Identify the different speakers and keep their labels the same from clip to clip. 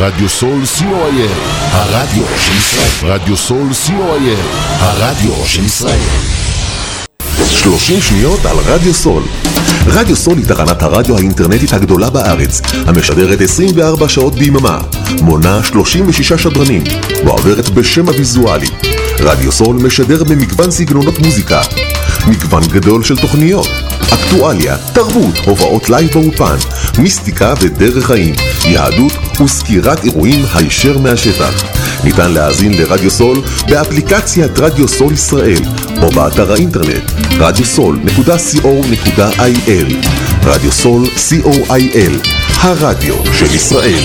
Speaker 1: רדיו סול co.il, הרדיו של ישראל. רדיו סול co.il, הרדיו של ישראל.
Speaker 2: 30 שניות על רדיו סול. רדיו סול היא תחנת הרדיו האינטרנטית הגדולה בארץ, המשדרת 24 שעות ביממה, מונה 36 שדרנים, ועוברת בשם הוויזואלי. רדיו סול משדר במגוון סגנונות מוזיקה, מגוון גדול של תוכניות, אקטואליה, תרבות, מובאות לייב באופן, מיסטיקה ודרך חיים, יהדות וסקירת אירועים הישר מהשטח. ניתן להאזין לרדיו סול באפליקציית רדיו סול ישראל או באתר האינטרנט radiosol.co.il רדיו סול co.il הרדיו של ישראל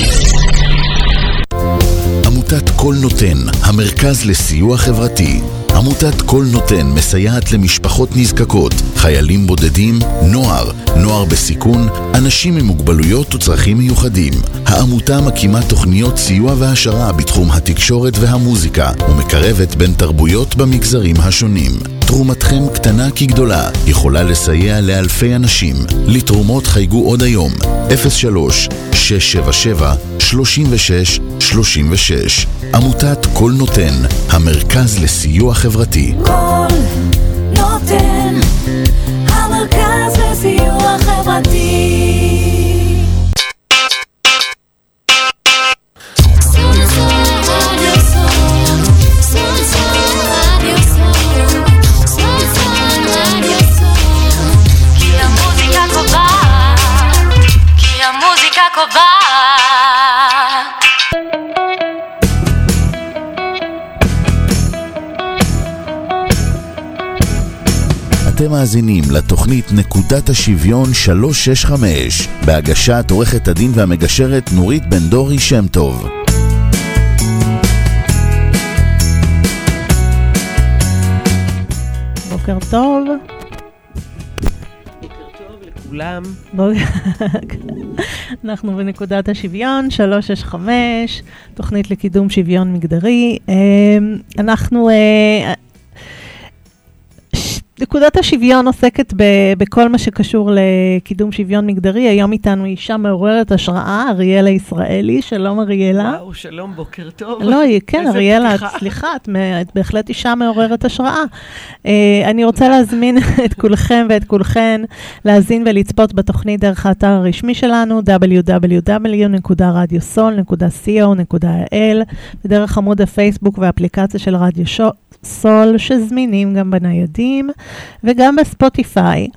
Speaker 1: עמותת כל נותן, המרכז לסיוע חברתי. עמותת כל נותן מסייעת למשפחות נזקקות, חיילים בודדים, נוער, נוער בסיכון, אנשים עם מוגבלויות וצרכים מיוחדים. העמותה מקימה תוכניות סיוע והעשרה בתחום התקשורת והמוזיקה ומקרבת בין תרבויות במגזרים השונים. תרומתכם קטנה כגדולה, יכולה לסייע לאלפי אנשים. לתרומות חייגו עוד היום, 03 677 36 36 עמותת כל נותן, המרכז לסיוע חברתי.
Speaker 3: כל נותן, המרכז לסיוע חברתי.
Speaker 1: אתם מאזינים לתוכנית נקודת השוויון 365 בהגשת עורכת הדין והמגשרת נורית בן דורי שם טוב.
Speaker 4: בוקר טוב. בוקר- אנחנו בנקודת השוויון, 365, תוכנית לקידום שוויון מגדרי. אה, אנחנו... נקודת השוויון עוסקת ב- בכל מה שקשור לקידום שוויון מגדרי. היום איתנו אישה מעוררת השראה, אריאלה ישראלי. שלום אריאלה.
Speaker 5: וואו, שלום, בוקר טוב.
Speaker 4: לא, כן, אריאלה,
Speaker 5: פתיחה.
Speaker 4: סליחה, את את בהחלט אישה מעוררת השראה. אה, אני רוצה להזמין את כולכם ואת כולכן להאזין ולצפות בתוכנית דרך האתר הרשמי שלנו, www.radiosol.co.il, ודרך עמוד הפייסבוק והאפליקציה של רדיו סול, שזמינים גם בניידים וגם בספוטיפיי.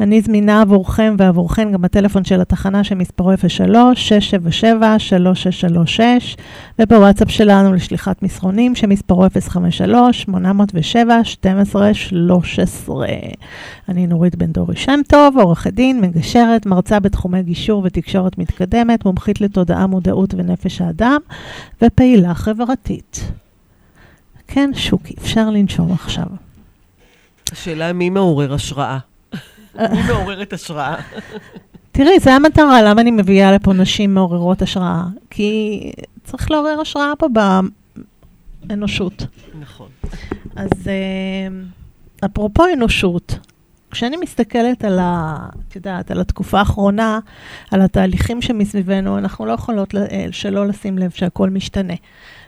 Speaker 4: אני זמינה עבורכם ועבורכן גם בטלפון של התחנה שמספרו 03-677-3636 ובוואטסאפ שלנו לשליחת מסרונים שמספרו 053-807-1213. אני נורית בן דורי שם טוב, עורכת דין, מגשרת, מרצה בתחומי גישור ותקשורת מתקדמת, מומחית לתודעה, מודעות ונפש האדם ופעילה חברתית. כן, שוקי, אפשר לנשום עכשיו.
Speaker 5: השאלה מי מעורר השראה. מי מעוררת השראה?
Speaker 4: תראי, זו המטרה, למה אני מביאה לפה נשים מעוררות השראה? כי צריך לעורר השראה פה באנושות.
Speaker 5: נכון.
Speaker 4: אז אה, אפרופו אנושות, כשאני מסתכלת על ה... את יודעת, על התקופה האחרונה, על התהליכים שמסביבנו, אנחנו לא יכולות אה, שלא לשים לב שהכל משתנה.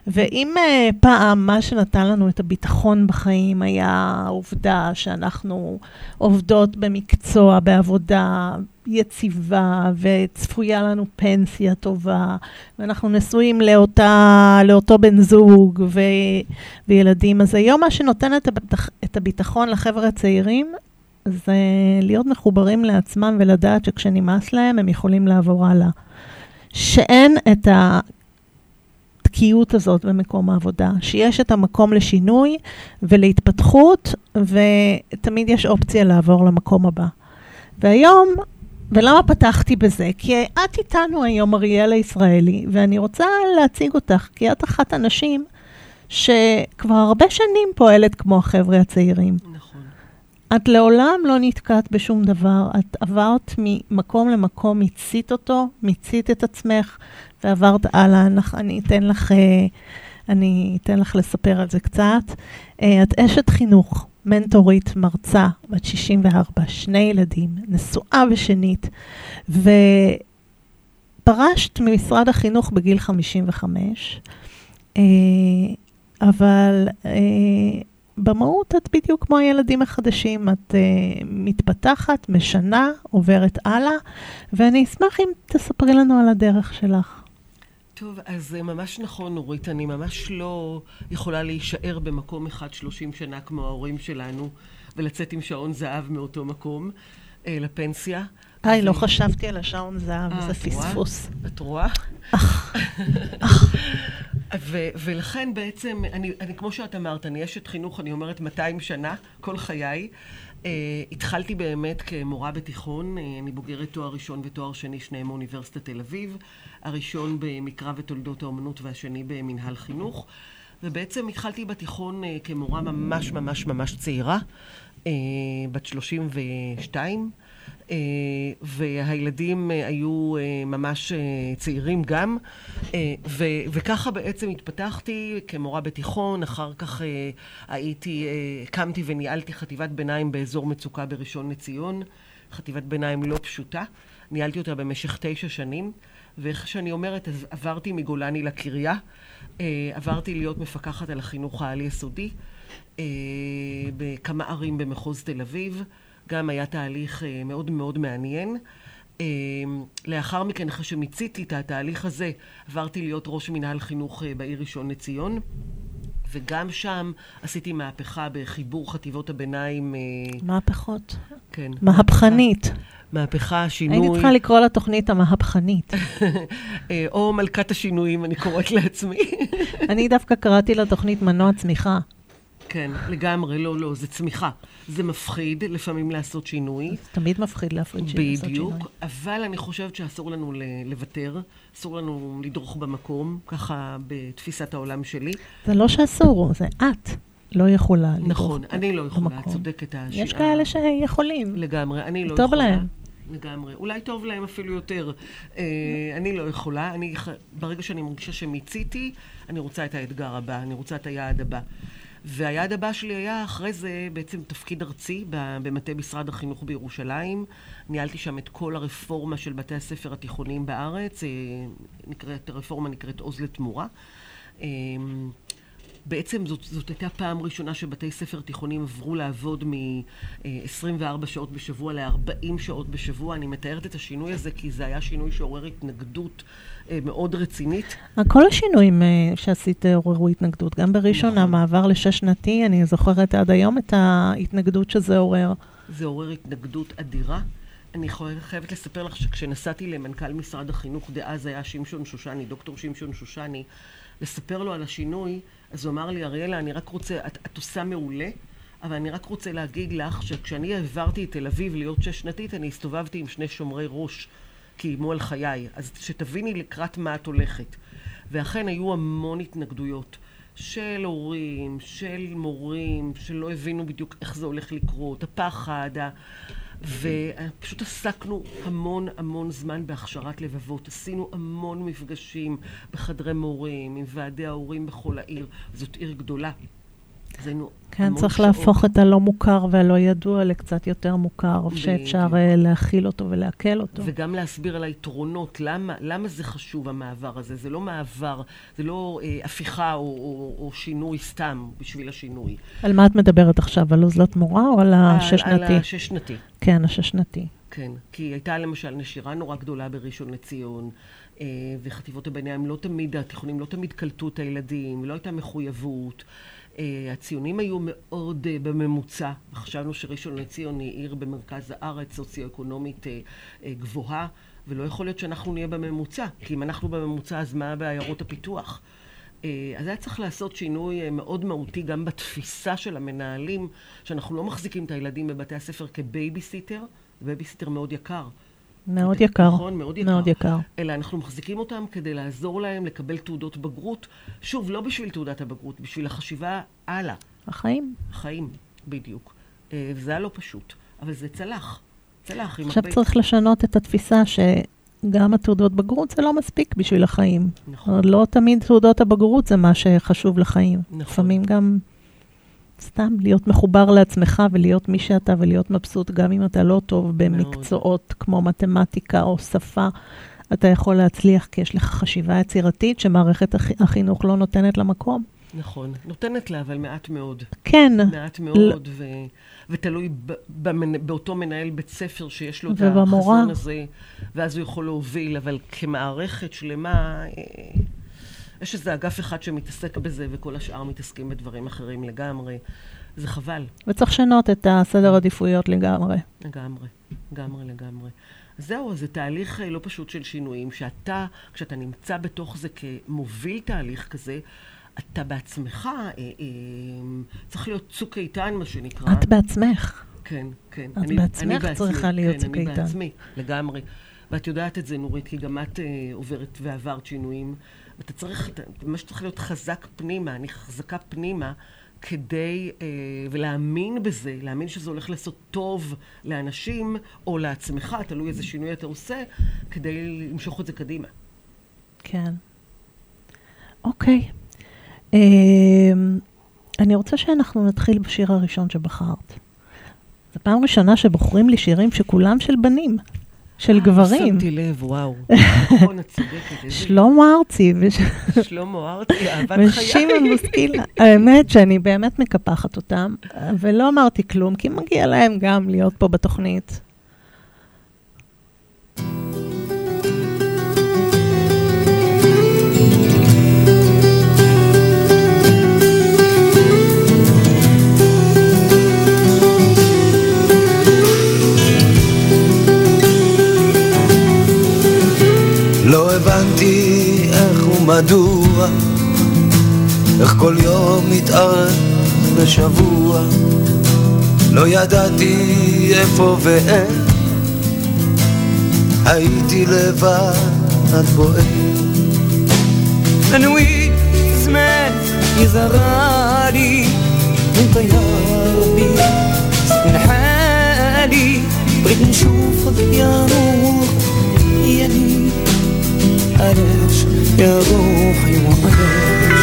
Speaker 4: ואם uh, פעם מה שנתן לנו את הביטחון בחיים היה העובדה שאנחנו עובדות במקצוע, בעבודה יציבה, וצפויה לנו פנסיה טובה, ואנחנו נשואים לאותה, לאותו בן זוג ו, וילדים, אז היום מה שנותן את הביטחון לחבר'ה הצעירים זה להיות מחוברים לעצמם ולדעת שכשנמאס להם הם יכולים לעבור הלאה. שאין את. התקיעות הזאת במקום העבודה, שיש את המקום לשינוי ולהתפתחות, ותמיד יש אופציה לעבור למקום הבא. והיום, ולמה פתחתי בזה? כי את איתנו היום, אריאלה ישראלי, ואני רוצה להציג אותך, כי את אחת הנשים שכבר הרבה שנים פועלת כמו החבר'ה הצעירים. את לעולם לא נתקעת בשום דבר, את עברת ממקום למקום, מיצית אותו, מיצית את עצמך ועברת הלאה. אני אתן לך, אה, אני אתן לך לספר על זה קצת. אה, את אשת חינוך, מנטורית, מרצה, בת 64, שני ילדים, נשואה ושנית, פרשת ממשרד החינוך בגיל 55, אה, אבל במהות את בדיוק כמו הילדים החדשים, את אה, מתפתחת, משנה, עוברת הלאה, ואני אשמח אם תספרי לנו על הדרך שלך.
Speaker 5: טוב, אז זה ממש נכון, נורית, אני ממש לא יכולה להישאר במקום אחד 30 שנה כמו ההורים שלנו, ולצאת עם שעון זהב מאותו מקום אה, לפנסיה.
Speaker 4: היי, לא חשבתי על השעון זהב,
Speaker 5: אה,
Speaker 4: זה? פספוס.
Speaker 5: את רואה? ו- ולכן בעצם, אני, אני, כמו שאת אמרת, אני אשת חינוך, אני אומרת 200 שנה, כל חיי. Uh, התחלתי באמת כמורה בתיכון, uh, אני בוגרת תואר ראשון ותואר שני, שניהם מאוניברסיטת תל אביב. הראשון במקרא ותולדות האומנות והשני במנהל חינוך. ובעצם התחלתי בתיכון uh, כמורה ממש ממש ממש צעירה, uh, בת 32. Uh, והילדים uh, היו uh, ממש צעירים גם, ו- וככה בעצם התפתחתי כמורה בתיכון, אחר כך הייתי, קמתי וניהלתי חטיבת ביניים באזור מצוקה בראשון לציון, חטיבת ביניים לא פשוטה, ניהלתי אותה במשך תשע שנים, ואיך שאני אומרת, אז עברתי מגולני לקריה, עברתי להיות מפקחת על החינוך העל-יסודי, בכמה ערים במחוז תל אביב. גם היה תהליך אה, מאוד מאוד מעניין. אה, לאחר מכן, אחרי שמיציתי את התהליך הזה, עברתי להיות ראש מנהל חינוך אה, בעיר ראשון לציון, וגם שם עשיתי מהפכה בחיבור חטיבות הביניים.
Speaker 4: מהפכות.
Speaker 5: כן.
Speaker 4: מהפכנית.
Speaker 5: מהפכה, שינוי.
Speaker 4: הייתי צריכה לקרוא לתוכנית המהפכנית.
Speaker 5: או מלכת השינויים, אני קוראת לעצמי.
Speaker 4: אני דווקא קראתי לתוכנית מנוע צמיחה.
Speaker 5: כן, לגמרי, לא, לא, זה צמיחה. זה מפחיד לפעמים לעשות שינוי.
Speaker 4: זה תמיד מפחיד להפריד שינוי.
Speaker 5: בדיוק. אבל אני חושבת שאסור לנו לוותר, אסור לנו לדרוך במקום, ככה בתפיסת העולם שלי.
Speaker 4: זה לא שאסור, זה את לא יכולה. לדרוך
Speaker 5: נכון, אני לא יכולה, את. צודקת. הש-
Speaker 4: יש כאלה שיכולים.
Speaker 5: לגמרי, אני לא
Speaker 4: טוב
Speaker 5: יכולה.
Speaker 4: להם.
Speaker 5: לגמרי. אולי טוב להם אפילו יותר. אה, אני לא יכולה. אני, ברגע שאני מרגישה שמיציתי, אני רוצה את האתגר הבא, אני רוצה את היעד הבא. והיעד הבא שלי היה אחרי זה בעצם תפקיד ארצי במטה משרד החינוך בירושלים. ניהלתי שם את כל הרפורמה של בתי הספר התיכוניים בארץ. אה, נקראת, הרפורמה נקראת עוז לתמורה. בעצם זאת, זאת הייתה פעם ראשונה שבתי ספר תיכוניים עברו לעבוד מ-24 שעות בשבוע ל-40 שעות בשבוע. אני מתארת את השינוי הזה כי זה היה שינוי שעורר התנגדות אה, מאוד רצינית.
Speaker 4: כל השינויים אה, שעשית עוררו התנגדות. גם בראשון,
Speaker 5: נכון.
Speaker 4: המעבר לשש-שנתי, אני זוכרת עד היום את ההתנגדות שזה עורר.
Speaker 5: זה עורר התנגדות אדירה. אני חי- חייבת לספר לך שכשנסעתי למנכ"ל משרד החינוך דאז היה שמשון שושני, דוקטור שמשון שושני, לספר לו על השינוי, אז הוא אמר לי, אריאלה, אני רק רוצה, את, את עושה מעולה, אבל אני רק רוצה להגיד לך שכשאני העברתי את תל אביב להיות שש שנתית, אני הסתובבתי עם שני שומרי ראש, כי איימו על חיי. אז שתביני לקראת מה את הולכת. ואכן היו המון התנגדויות. של הורים, של מורים, שלא הבינו בדיוק איך זה הולך לקרות, הפחד, ה... ופשוט עסקנו המון המון זמן בהכשרת לבבות. עשינו המון מפגשים בחדרי מורים, עם ועדי ההורים בכל העיר. זאת עיר גדולה.
Speaker 4: כן, צריך
Speaker 5: שעות.
Speaker 4: להפוך את הלא מוכר והלא ידוע לקצת יותר מוכר,
Speaker 5: בדיוק.
Speaker 4: שאפשר אה, להכיל אותו ולעכל אותו.
Speaker 5: וגם להסביר על היתרונות, למה, למה זה חשוב המעבר הזה. זה לא מעבר, זה לא אה, הפיכה או, או, או שינוי סתם בשביל השינוי.
Speaker 4: על מה את מדברת עכשיו? על עוז לתמורה או על
Speaker 5: על
Speaker 4: השש-שנתי?
Speaker 5: השש-שנתי.
Speaker 4: כן, השש-שנתי.
Speaker 5: כן, כי הייתה למשל נשירה נורא גדולה בראשון לציון, אה, וחטיבות הביניים לא תמיד, התיכונים לא תמיד קלטו את הילדים, לא הייתה מחויבות. אה, הציונים היו מאוד אה, בממוצע, וחשבנו שראשון לציון היא עיר במרכז הארץ, סוציו-אקונומית אה, גבוהה, ולא יכול להיות שאנחנו נהיה בממוצע, כי אם אנחנו בממוצע, אז מה בעיירות הפיתוח? אז היה צריך לעשות שינוי מאוד מהותי גם בתפיסה של המנהלים, שאנחנו לא מחזיקים את הילדים בבתי הספר כבייביסיטר, בייביסיטר מאוד יקר.
Speaker 4: מאוד יקר.
Speaker 5: נכון, מאוד יקר.
Speaker 4: מאוד יקר.
Speaker 5: אלא אנחנו מחזיקים אותם כדי לעזור להם לקבל תעודות בגרות. שוב, לא בשביל תעודת הבגרות, בשביל החשיבה הלאה,
Speaker 4: החיים.
Speaker 5: החיים, בדיוק. אה, וזה היה לא פשוט, אבל זה צלח. צלח
Speaker 4: עכשיו
Speaker 5: הרבה...
Speaker 4: צריך לשנות את התפיסה שגם התעודות בגרות זה לא מספיק בשביל החיים.
Speaker 5: נכון.
Speaker 4: לא תמיד תעודות הבגרות זה מה שחשוב לחיים.
Speaker 5: נכון.
Speaker 4: לפעמים גם סתם להיות מחובר לעצמך ולהיות מי שאתה ולהיות מבסוט, גם אם אתה לא טוב במקצועות כמו מתמטיקה או שפה. אתה יכול להצליח כי יש לך חשיבה יצירתית שמערכת הח- החינוך לא נותנת לה מקום.
Speaker 5: נכון. נותנת לה, אבל מעט מאוד.
Speaker 4: כן,
Speaker 5: מעט מאוד, ו... ותלוי ב... במנ... באותו מנהל בית ספר שיש לו את
Speaker 4: ובמורה.
Speaker 5: החזון הזה, ואז הוא יכול להוביל, אבל כמערכת שלמה, אה, יש איזה אגף אחד שמתעסק בזה, וכל השאר מתעסקים בדברים אחרים לגמרי. זה חבל,
Speaker 4: וצריך לשנות את הסדר עדיפויות לגמרי.
Speaker 5: לגמרי, לגמרי, לגמרי. זהו, זה תהליך אה, לא פשוט של שינויים, שאתה, כשאתה נמצא בתוך זה כמוביל תהליך כזה, אתה בעצמך אה, אה, צריך להיות צוק איתן, מה שנקרא.
Speaker 4: את בעצמך.
Speaker 5: כן, כן.
Speaker 4: את
Speaker 5: אני-
Speaker 4: בעצמך
Speaker 5: אני בעצמי,
Speaker 4: צריכה להיות
Speaker 5: כן,
Speaker 4: צוק איתן.
Speaker 5: אני בעצמי, לגמרי. ואת יודעת את זה, נורית, כי גם את אה, עוברת ועברת שינויים. ואתה צריך, אתה, מה שצריך להיות חזק פנימה, אני חזקה פנימה, כדי, אה, ולהאמין בזה, להאמין שזה הולך לעשות טוב לאנשים, או לעצמך, תלוי איזה שינוי אתה עושה, כדי למשוך את זה קדימה.
Speaker 4: כן. אוקיי. אמ, אני רוצה שאנחנו נתחיל בשיר הראשון שבחרת. זו פעם ראשונה שבוחרים לי שירים שכולם של בנים, של גברים.
Speaker 5: שמתי לב, וואו. נכון, את צודקת.
Speaker 4: שלמה ארצי
Speaker 5: שלמה ארצי, אהבת חיי.
Speaker 4: ושמעון בוסקילה. האמת שאני באמת מקפחת אותם, ולא אמרתי כלום, כי מגיע להם גם להיות פה בתוכנית.
Speaker 6: לא הבנתי איך ומדוע, איך כל יום מתארך בשבוע. לא ידעתי איפה ואיך, הייתי לבד עד בוער. הנוי זמן יזרה לי, ברית נשוף עוד ינור ידי نشوفك يا روح يا لي علاش يا روحي وعلاش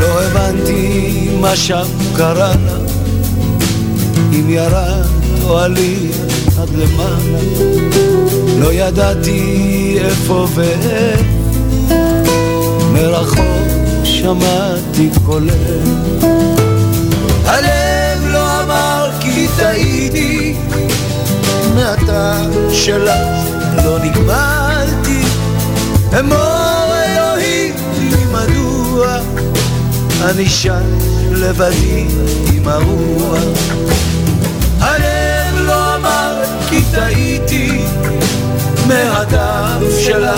Speaker 6: לא הבנתי מה שם קרה לה אם ירד או עלי עד למעלה לא ידעתי איפה ואיך מרחוק שמעתי קולך טעיתי. מהטעם שלה לא נגמלתי. אמור אלוהים מדוע אני שם לבדי עם הרוח. הלב לא אמר כי טעיתי. מהדם שלה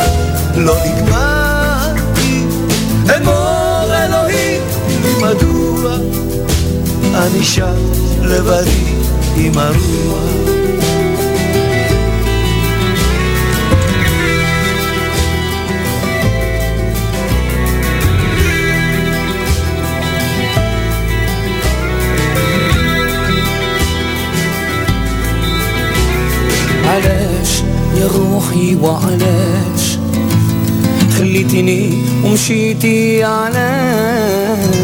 Speaker 6: לא נגמרתי אמור אלוהים מדוע אני שם לבדי עם הרוח
Speaker 7: علاش يا روحي وعلاش خليتني ومشيتي علاش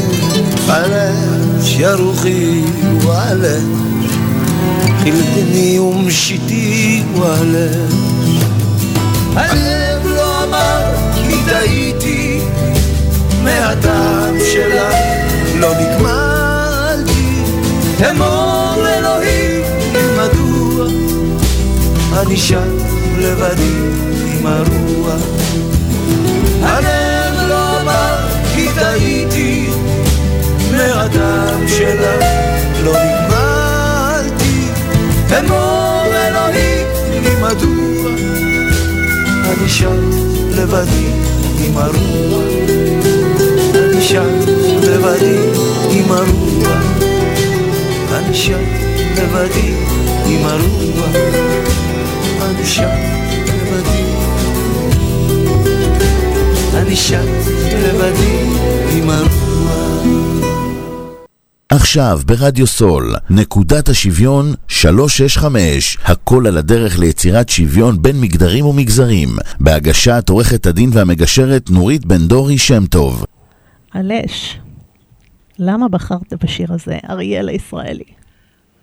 Speaker 6: علاش يا روحي وعلاش خلتني ومشيتي وعلاش הלב לא אמר כי טעיתי מהטעם שלה לא נגמלתי אמור אלוהים מדוע אני שם לבדי עם הרוח הלב לא אמר כי טעיתי מהטעם שלה לא נגמלתי אמור אלוהים לי מדוע. אני שם לבדי עם הרוח. אני שם לבדי עם הרוח. אני שם לבדי עם הרוח. אני שם לבדי. אני שם לבדי עם הרוח
Speaker 1: עכשיו ברדיו סול, נקודת השוויון 365, הכל על הדרך ליצירת שוויון בין מגדרים ומגזרים, בהגשת עורכת הדין והמגשרת נורית בן דורי שם טוב.
Speaker 4: על אש. למה בחרת בשיר הזה, אריאל הישראלי?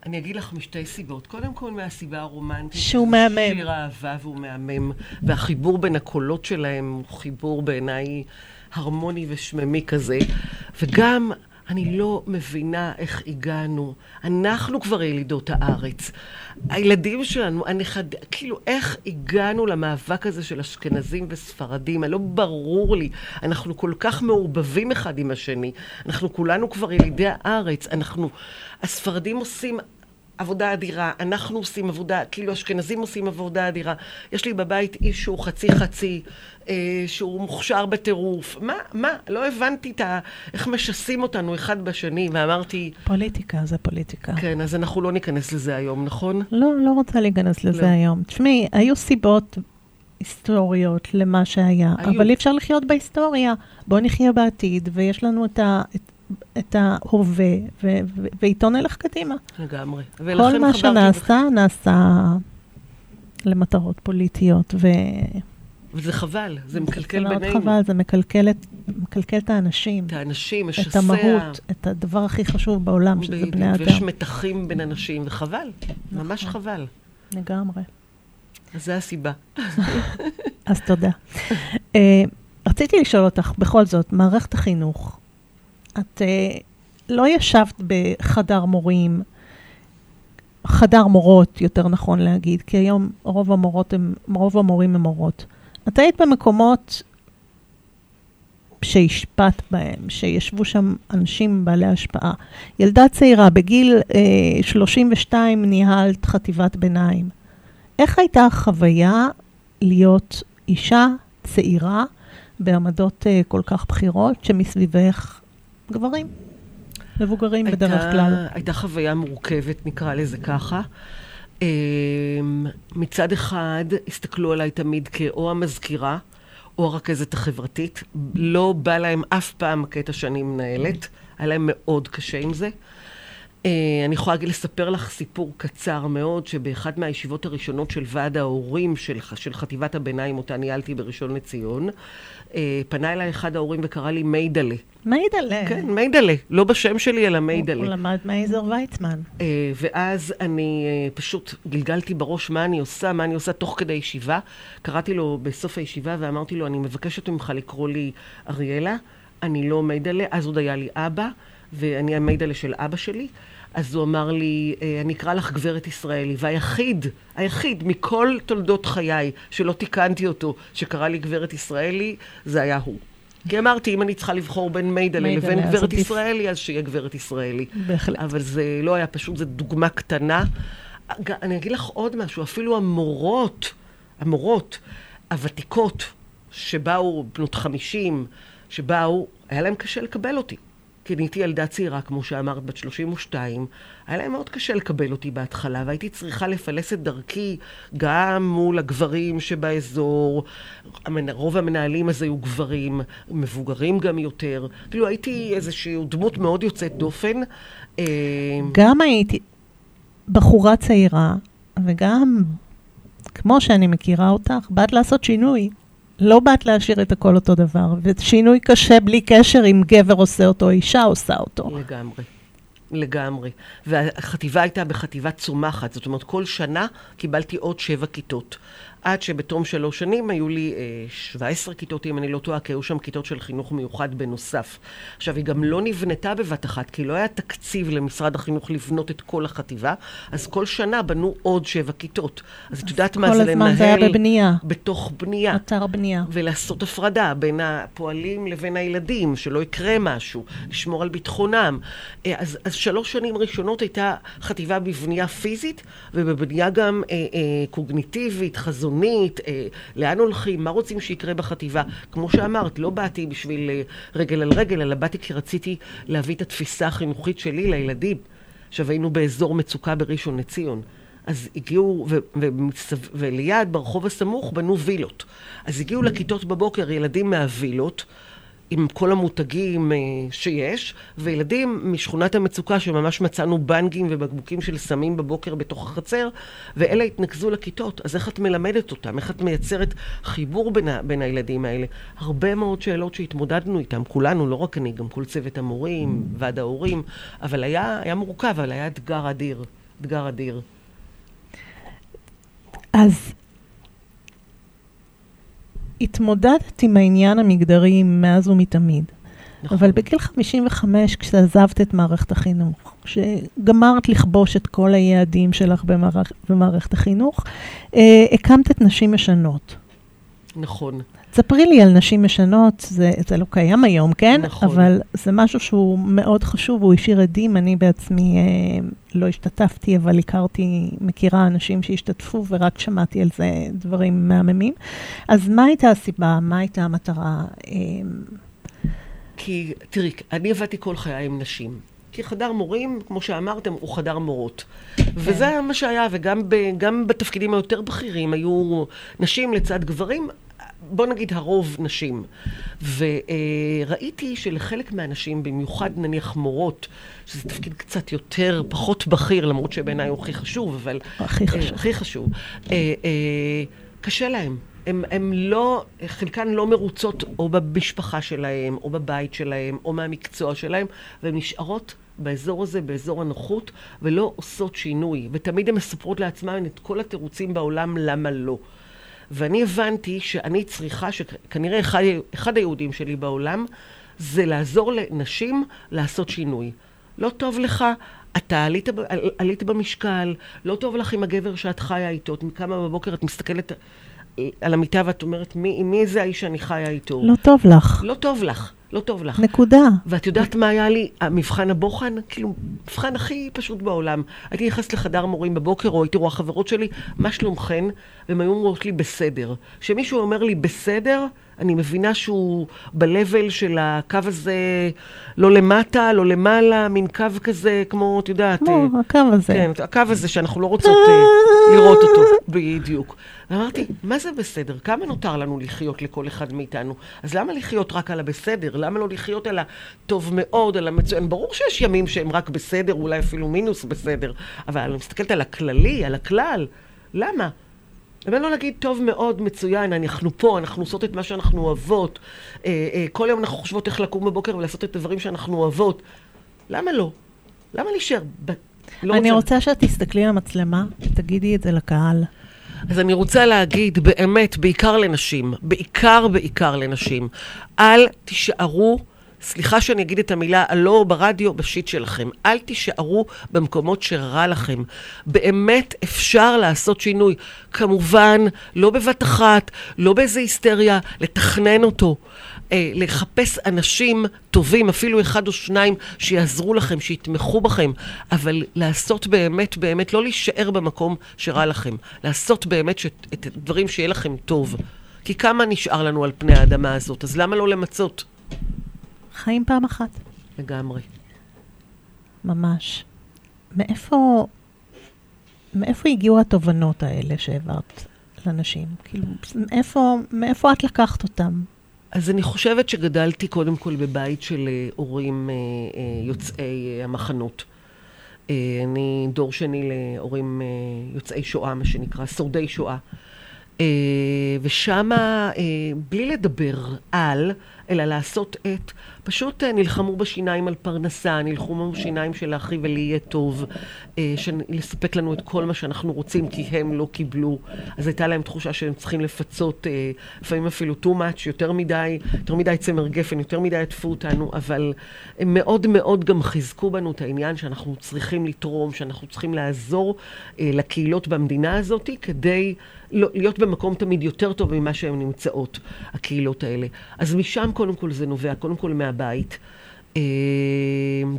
Speaker 5: אני אגיד לך משתי סיבות. קודם כל מהסיבה הרומנטית.
Speaker 4: שהוא
Speaker 5: זה
Speaker 4: מהמם.
Speaker 5: שיר אהבה והוא מהמם. והחיבור בין הקולות שלהם הוא חיבור בעיניי הרמוני ושממי כזה. וגם, אני לא מבינה איך הגענו. אנחנו כבר ילידות הארץ. הילדים שלנו, הנכד... כאילו, איך הגענו למאבק הזה של אשכנזים וספרדים? לא ברור לי. אנחנו כל כך מעורבבים אחד עם השני. אנחנו כולנו כבר ילידי הארץ. אנחנו... הספרדים עושים עבודה אדירה, אנחנו עושים עבודה, כאילו אשכנזים עושים עבודה אדירה. יש לי בבית איש שהוא חצי חצי, אה, שהוא מוכשר בטירוף. מה, מה? לא הבנתי את ה... איך משסים אותנו אחד בשני, ואמרתי,
Speaker 4: פוליטיקה זה פוליטיקה.
Speaker 5: כן, אז אנחנו לא ניכנס לזה היום, נכון?
Speaker 4: לא, לא רוצה להיכנס לזה
Speaker 5: לא.
Speaker 4: היום. תשמעי, היו סיבות היסטוריות למה שהיה,
Speaker 5: היו.
Speaker 4: אבל אי אפשר לחיות בהיסטוריה. בואו נחיה בעתיד, ויש לנו את, ה, את, את ההווה, ו, ו, ואיתו נלך קדימה.
Speaker 5: לגמרי.
Speaker 4: כל מה שנעשה, נעשה למטרות פוליטיות, ו...
Speaker 5: וזה חבל, זה מקלקל
Speaker 4: זה מאוד
Speaker 5: בינינו.
Speaker 4: חבל, זה מקלקל את, מקלקל את האנשים,
Speaker 5: את האנשים, משסע.
Speaker 4: את המהות, את הדבר הכי חשוב בעולם, שזה
Speaker 5: בדיוק,
Speaker 4: בני
Speaker 5: ויש
Speaker 4: אדם.
Speaker 5: מתחים בין אנשים, וחבל, ממש
Speaker 4: נכון.
Speaker 5: חבל.
Speaker 4: לגמרי.
Speaker 5: אז זו הסיבה.
Speaker 4: אז תודה. אה, רציתי לשאול אותך, בכל זאת, מערכת החינוך, את אה, לא ישבת בחדר מורים, חדר מורות, יותר נכון להגיד, כי היום רוב המורות הם, רוב המורים הם מורות. את היית במקומות שהשפעת בהם, שישבו שם אנשים בעלי השפעה. ילדה צעירה, בגיל אה, 32 ניהלת חטיבת ביניים. איך הייתה החוויה להיות אישה צעירה בעמדות uh, כל כך בכירות, שמסביבך גברים, מבוגרים בדרך
Speaker 5: הייתה-
Speaker 4: כלל.
Speaker 5: הייתה חוויה מורכבת, נקרא לזה ככה. אמ, מצד אחד, הסתכלו עליי תמיד כאו המזכירה, או הרכזת החברתית. לא בא להם אף פעם הקטע שאני מנהלת. היה להם מאוד קשה עם זה. אה, אני יכולה לספר לך סיפור קצר מאוד, שבאחת מהישיבות הראשונות של ועד ההורים של, של חטיבת הביניים, אותה ניהלתי בראשון לציון, אה, פנה אליי אחד ההורים וקרא לי מיידלה.
Speaker 4: מיידלה.
Speaker 5: כן, מיידלה. לא בשם שלי, אלא
Speaker 4: הוא
Speaker 5: מיידלה.
Speaker 4: למד מייזר ויצמן.
Speaker 5: אה, ואז אני פשוט גלגלתי בראש מה אני עושה, מה אני עושה תוך כדי ישיבה. קראתי לו בסוף הישיבה ואמרתי לו, אני מבקשת ממך לקרוא לי אריאלה, אני לא מיידלה, אז עוד היה לי אבא, ואני המיידלה של אבא שלי. אז הוא אמר לי, אה, אני אקרא לך גברת ישראלי. והיחיד, היחיד מכל תולדות חיי שלא תיקנתי אותו, שקרא לי גברת ישראלי, זה היה הוא. כי אמרתי, אם אני צריכה לבחור בין מיידלה לבין גברת. ישראלי, אז שיהיה גברת ישראלי.
Speaker 4: בהחלט.
Speaker 5: אבל זה לא היה פשוט, זו דוגמה קטנה. אני אגיד לך עוד משהו, אפילו המורות, המורות הוותיקות, שבאו, בנות חמישים, שבאו, היה להם קשה לקבל אותי. כי אני הייתי ילדה צעירה, כמו שאמרת, בת 32, היה להם מאוד קשה לקבל אותי בהתחלה, והייתי צריכה לפלס את דרכי גם מול הגברים שבאזור. רוב המנהלים אז היו גברים, מבוגרים גם יותר. כאילו הייתי איזושהי דמות מאוד יוצאת דופן. אה,
Speaker 4: גם הייתי בחורה צעירה, וגם, כמו שאני מכירה אותך, באת לעשות שינוי. לא באת להשאיר את הכל אותו דבר, ושינוי קשה בלי קשר אם גבר עושה אותו, או אישה עושה אותו.
Speaker 5: לגמרי. לגמרי. והחטיבה הייתה בחטיבה צומחת, זאת אומרת, כל שנה קיבלתי עוד שבע כיתות. עד שבתום שלוש שנים היו לי אה, 17 כיתות, אם אני לא טועה, כי היו שם כיתות של חינוך מיוחד בנוסף. עכשיו, היא גם לא נבנתה בבת אחת, כי לא היה תקציב למשרד החינוך לבנות את כל החטיבה, אז כל שנה בנו עוד שבע כיתות. אז את יודעת מה
Speaker 4: כל
Speaker 5: זה לנהל...
Speaker 4: הזמן זה היה בבנייה.
Speaker 5: בתוך בנייה.
Speaker 4: אתר בנייה.
Speaker 5: ולעשות הפרדה בין הפועלים לבין הילדים, שלא יקרה משהו, לשמור על ביטחונם. אה, אז, אז שלוש שנים ראשונות הייתה חטיבה בבנייה פיזית, ובבנייה גם אה, אה, קוגניטיבית, חזונית, אה, לאן הולכים, מה רוצים שיקרה בחטיבה. כמו שאמרת, לא באתי בשביל אה, רגל על רגל, אלא באתי כי רציתי להביא את התפיסה החינוכית שלי לילדים. עכשיו היינו באזור מצוקה בראשון לציון. אז הגיעו, ו- ומצו- וליד, ברחוב הסמוך, בנו וילות. אז הגיעו לכיתות בבוקר ילדים מהווילות, עם כל המותגים אה, שיש, וילדים משכונת המצוקה שממש מצאנו בנגים ובקבוקים של סמים בבוקר בתוך החצר, ואלה התנקזו לכיתות. אז איך את מלמדת אותם? איך את מייצרת חיבור בין, ה, בין הילדים האלה? הרבה מאוד שאלות שהתמודדנו איתן, כולנו, לא רק אני, גם כל צוות המורים, ועד ההורים, אבל היה, היה מורכב, אבל היה אתגר אדיר. אתגר אדיר.
Speaker 4: אז התמודדת עם העניין המגדרי מאז ומתמיד.
Speaker 5: נכון.
Speaker 4: אבל בגיל 55, כשעזבת את מערכת החינוך, כשגמרת לכבוש את כל היעדים שלך במערכ... במערכת החינוך, אה, הקמת את נשים משנות.
Speaker 5: נכון.
Speaker 4: תספרי לי על נשים משנות, זה, זה לא קיים היום, כן?
Speaker 5: נכון.
Speaker 4: אבל זה משהו שהוא מאוד חשוב, הוא השאיר עדים, אני בעצמי אה, לא השתתפתי, אבל הכרתי, מכירה אנשים שהשתתפו, ורק שמעתי על זה דברים מהממים. אז מה הייתה הסיבה? מה הייתה המטרה? אה,
Speaker 5: כי, תראי, אני עבדתי כל חיי עם נשים. כי חדר מורים, כמו שאמרתם, הוא חדר מורות. וזה מה שהיה, וגם ב, בתפקידים היותר בכירים היו נשים לצד גברים, בוא נגיד הרוב נשים. וראיתי שלחלק מהנשים, במיוחד נניח מורות, שזה תפקיד קצת יותר, פחות בכיר, למרות שבעיניי הוא הכי חשוב, אבל...
Speaker 4: הכי חשוב.
Speaker 5: אה, הכי חשוב. אה, אה, קשה להם. הם, הם לא, חלקן לא מרוצות או במשפחה שלהם, או בבית שלהם, או מהמקצוע שלהם, והן נשארות באזור הזה, באזור הנוחות, ולא עושות שינוי. ותמיד הן מספרות לעצמן את כל התירוצים בעולם למה לא. ואני הבנתי שאני צריכה, שכנראה אחד, אחד היהודים שלי בעולם, זה לעזור לנשים לעשות שינוי. לא טוב לך, אתה עלית, עלית במשקל, לא טוב לך עם הגבר שאת חיה איתו, את קמה בבוקר, את מסתכלת על המיטה ואת אומרת, מי, מי זה האיש שאני חיה איתו?
Speaker 4: לא טוב לך.
Speaker 5: לא טוב לך, לא טוב לך.
Speaker 4: נקודה.
Speaker 5: ואת יודעת מה היה לי? המבחן הבוחן, כאילו, מבחן הכי פשוט בעולם. הייתי נכנסת לחדר מורים בבוקר, או הייתי רואה חברות שלי, מה שלומכן? והן היו אומרות לי, בסדר. כשמישהו אומר לי, בסדר, אני מבינה שהוא ב-level של הקו הזה, לא למטה, לא למעלה, מין קו כזה, כמו, את יודעת...
Speaker 4: כמו
Speaker 5: אה,
Speaker 4: הקו הזה.
Speaker 5: כן, הקו הזה שאנחנו לא רוצות אה, לראות אותו, בדיוק. ואמרתי, מה זה בסדר? כמה נותר לנו לחיות לכל אחד מאיתנו? אז למה לחיות רק על הבסדר? למה לא לחיות על הטוב מאוד, על המצוין? ברור שיש ימים שהם רק בסדר, אולי אפילו מינוס בסדר, אבל אני מסתכלת על הכללי, על הכלל. למה? למה לא להגיד, טוב מאוד, מצוין, אנחנו פה, אנחנו עושות את מה שאנחנו אוהבות. אה, אה, כל יום אנחנו חושבות איך לקום בבוקר ולעשות את הדברים שאנחנו אוהבות. למה לא? למה להישאר? ב... לא
Speaker 4: אני רוצה שאת תסתכלי למצלמה ותגידי את זה לקהל.
Speaker 5: אז אני רוצה להגיד, באמת, בעיקר לנשים, בעיקר בעיקר לנשים, אל תישארו, סליחה שאני אגיד את המילה, הלא ברדיו, בשיט שלכם. אל תישארו במקומות שרע לכם. באמת אפשר לעשות שינוי. כמובן, לא בבת אחת, לא באיזה היסטריה, לתכנן אותו. אה, לחפש אנשים טובים, אפילו אחד או שניים, שיעזרו לכם, שיתמכו בכם, אבל לעשות באמת, באמת, לא להישאר במקום שרע לכם, לעשות באמת שת, את הדברים שיהיה לכם טוב. כי כמה נשאר לנו על פני האדמה הזאת, אז למה לא למצות?
Speaker 4: חיים פעם אחת,
Speaker 5: לגמרי.
Speaker 4: ממש. מאיפה, מאיפה הגיעו התובנות האלה שהעברת לאנשים? כאילו, מאיפה, מאיפה את לקחת אותם?
Speaker 5: אז אני חושבת שגדלתי קודם כל בבית של אה, הורים אה, אה, יוצאי המחנות. אני דור שני להורים יוצאי שואה, מה שנקרא, שורדי שואה. אה, ושמה, בלי לדבר על, אלא לעשות את, פשוט אה, נלחמו בשיניים על פרנסה, נלחמו בשיניים שלאחי ולי יהיה טוב, אה, של- לספק לנו את כל מה שאנחנו רוצים, כי הם לא קיבלו. אז הייתה להם תחושה שהם צריכים לפצות, אה, לפעמים אפילו too much, יותר מדי, יותר מדי צמר גפן, יותר מדי עטפו אותנו, אבל הם מאוד מאוד גם חיזקו בנו את העניין שאנחנו צריכים לתרום, שאנחנו צריכים לעזור לקהילות במדינה הזאת, כדי לא, להיות במקום תמיד יותר טוב ממה שהן נמצאות, הקהילות האלה. אז משם קודם כל זה נובע, קודם כל מהבית. אה,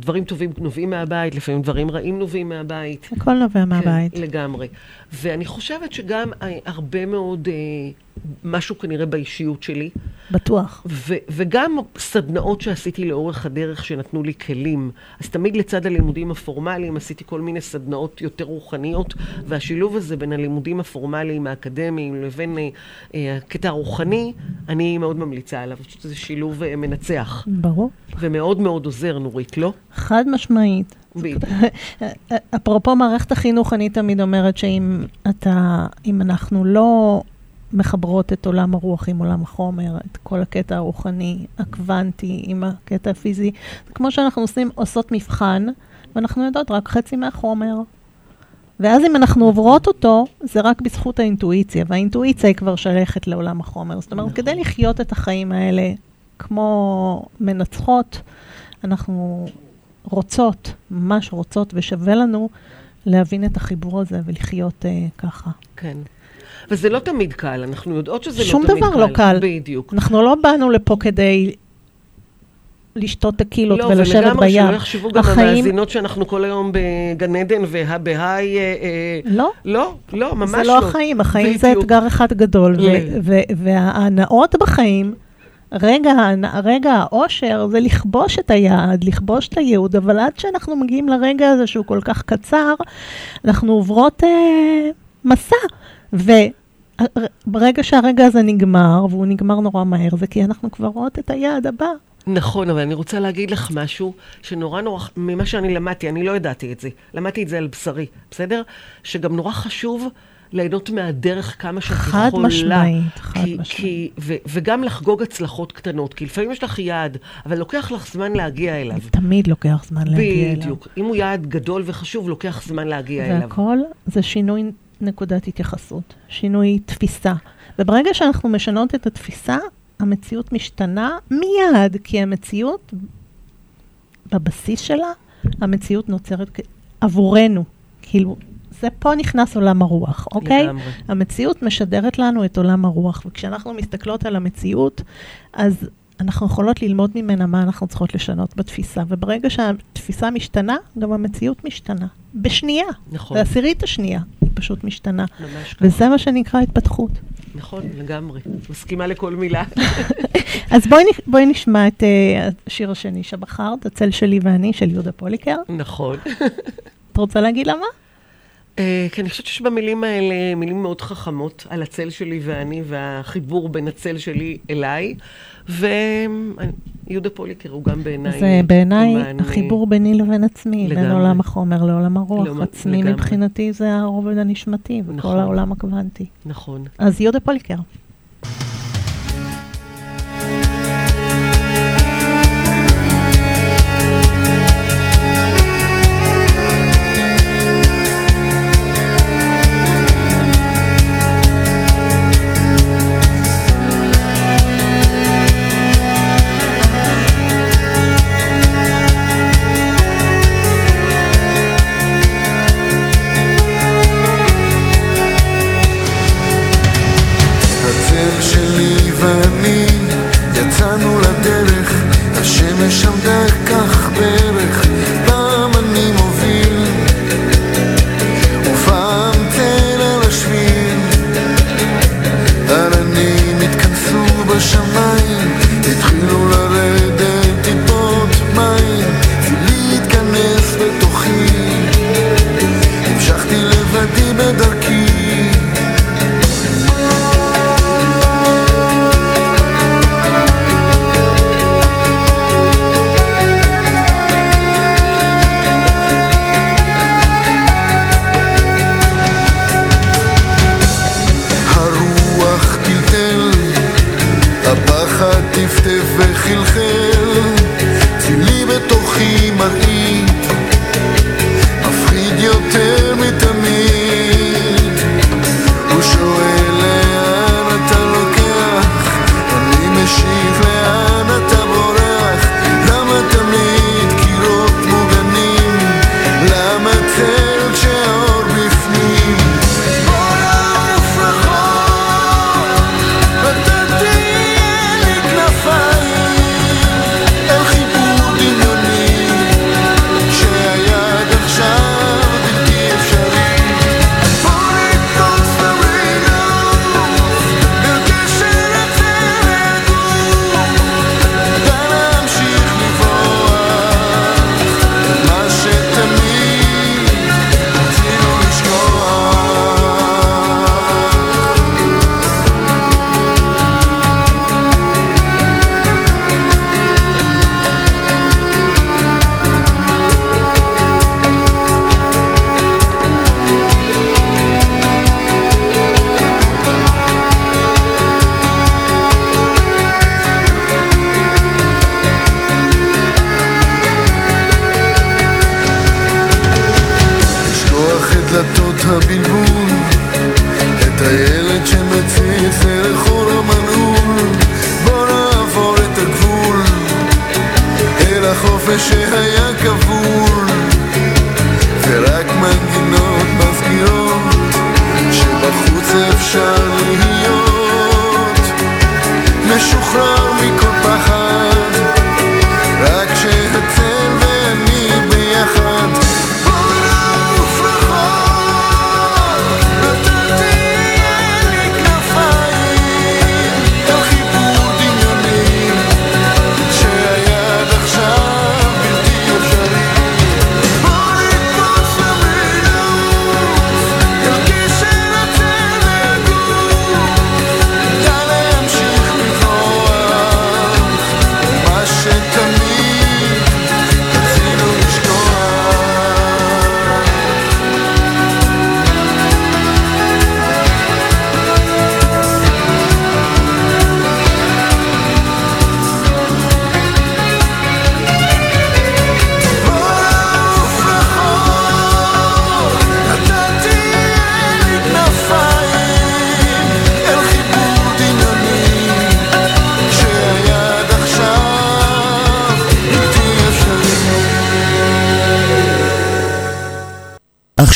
Speaker 5: דברים טובים נובעים מהבית, לפעמים דברים רעים נובעים מהבית.
Speaker 4: הכל נובע מהבית.
Speaker 5: כן, לגמרי. ואני חושבת שגם אה, הרבה מאוד אה, משהו כנראה באישיות שלי.
Speaker 4: בטוח.
Speaker 5: ו- וגם סדנאות שעשיתי לאורך הדרך שנתנו לי כלים. אז תמיד לצד הלימודים הפורמליים עשיתי כל מיני סדנאות יותר רוחניות, והשילוב הזה בין הלימודים הפורמליים האקדמיים לבין אה, אה, הקטע הרוחני, אני מאוד ממליצה עליו. אני חושבת שזה שילוב אה, מנצח,
Speaker 4: ברור.
Speaker 5: ומאוד מאוד עוזר, נורית, לא?
Speaker 4: חד משמעית. אפרופו מערכת החינוך, אני תמיד אומרת שאם אתה, אם אנחנו לא מחברות את עולם הרוח עם עולם החומר, את כל הקטע הרוחני, הקוונטי, עם הקטע הפיזי, זה כמו שאנחנו עושים, עושות מבחן, ואנחנו יודעות רק חצי מהחומר. ואז אם אנחנו עוברות אותו, זה רק בזכות האינטואיציה, והאינטואיציה היא כבר שייכת לעולם החומר. זאת אומרת, כדי לחיות את החיים האלה כמו מנצחות, אנחנו רוצות, ממש רוצות, ושווה לנו להבין את החיבור הזה ולחיות uh, ככה.
Speaker 5: כן. וזה לא תמיד קל, אנחנו יודעות שזה
Speaker 4: שום
Speaker 5: לא תמיד קל.
Speaker 4: דבר לא קל.
Speaker 5: בדיוק.
Speaker 4: אנחנו לא באנו לפה כדי לשתות טקילות
Speaker 5: לא,
Speaker 4: ולשבת
Speaker 5: ולגמרי
Speaker 4: בים.
Speaker 5: שלא יחשבו גם
Speaker 4: החיים-
Speaker 5: המאזינות שאנחנו כל היום בגן עדן ובהיי... אה, אה,
Speaker 4: לא.
Speaker 5: לא, לא, ממש
Speaker 4: זה
Speaker 5: לא.
Speaker 4: לא החיים, החיים זה
Speaker 5: בדיוק.
Speaker 4: אתגר אחד גדול.
Speaker 5: ל-
Speaker 4: ו- וההנאות בחיים, רגע, רגע האושר זה לכבוש את היעד, לכבוש את הייעוד, אבל עד שאנחנו מגיעים לרגע הזה שהוא כל כך קצר, אנחנו עוברות אה, מסע. וברגע שהרגע הזה נגמר, והוא נגמר נורא מהר, זה כי אנחנו כבר רואות את היעד הבא.
Speaker 5: נכון, אבל אני רוצה להגיד לך משהו שנורא נורא, ממה שאני למדתי, אני לא ידעתי את זה, למדתי את זה על בשרי, בסדר? שגם נורא חשוב ליהנות מהדרך כמה שאת יכולה.
Speaker 4: חד משמעית, חד
Speaker 5: כי,
Speaker 4: משמעית.
Speaker 5: כי, ו, וגם לחגוג הצלחות קטנות, כי לפעמים יש לך יעד, אבל לוקח לך זמן להגיע אליו.
Speaker 4: תמיד לוקח זמן להגיע אליו.
Speaker 5: בדיוק. אם הוא יעד גדול וחשוב, לוקח זמן להגיע אליו.
Speaker 4: והכל זה שינוי נקודת התייחסות, שינוי תפיסה. וברגע שאנחנו משנות את התפיסה, המציאות משתנה מיד, כי המציאות, בבסיס שלה, המציאות נוצרת עבורנו. כאילו, זה פה נכנס עולם הרוח, אוקיי?
Speaker 5: לגמרי.
Speaker 4: המציאות משדרת לנו את עולם הרוח, וכשאנחנו מסתכלות על המציאות, אז אנחנו יכולות ללמוד ממנה מה אנחנו צריכות לשנות בתפיסה, וברגע שהתפיסה משתנה, גם המציאות משתנה. בשנייה.
Speaker 5: נכון.
Speaker 4: בעשירית השנייה היא פשוט משתנה.
Speaker 5: ממש ככה.
Speaker 4: וזה מה שנקרא התפתחות.
Speaker 5: נכון, לגמרי. מסכימה לכל מילה.
Speaker 4: אז בואי, בואי נשמע את uh, השיר השני שבחרת, הצל שלי ואני, של יהודה פוליקר.
Speaker 5: נכון.
Speaker 4: את רוצה להגיד למה?
Speaker 5: אה, כי אני חושבת שיש במילים האלה מילים מאוד חכמות על הצל שלי ואני, והחיבור בין הצל שלי אליי. ויהודה פוליקר הוא גם בעיניי...
Speaker 4: זה בעיניי
Speaker 5: אה,
Speaker 4: החיבור ביני לבין עצמי, בין
Speaker 5: לגמרי.
Speaker 4: עולם החומר לעולם הרוח.
Speaker 5: לעומת-
Speaker 4: עצמי
Speaker 5: לגמרי.
Speaker 4: מבחינתי זה הרובד הנשמתי, וכל
Speaker 5: נכון.
Speaker 4: העולם הקוונטי.
Speaker 5: נכון.
Speaker 4: אז יהודה פוליקר.
Speaker 8: הגבול את הילד שמציץ אל חור המנעול בוא נעבור את הגבול. אל החופש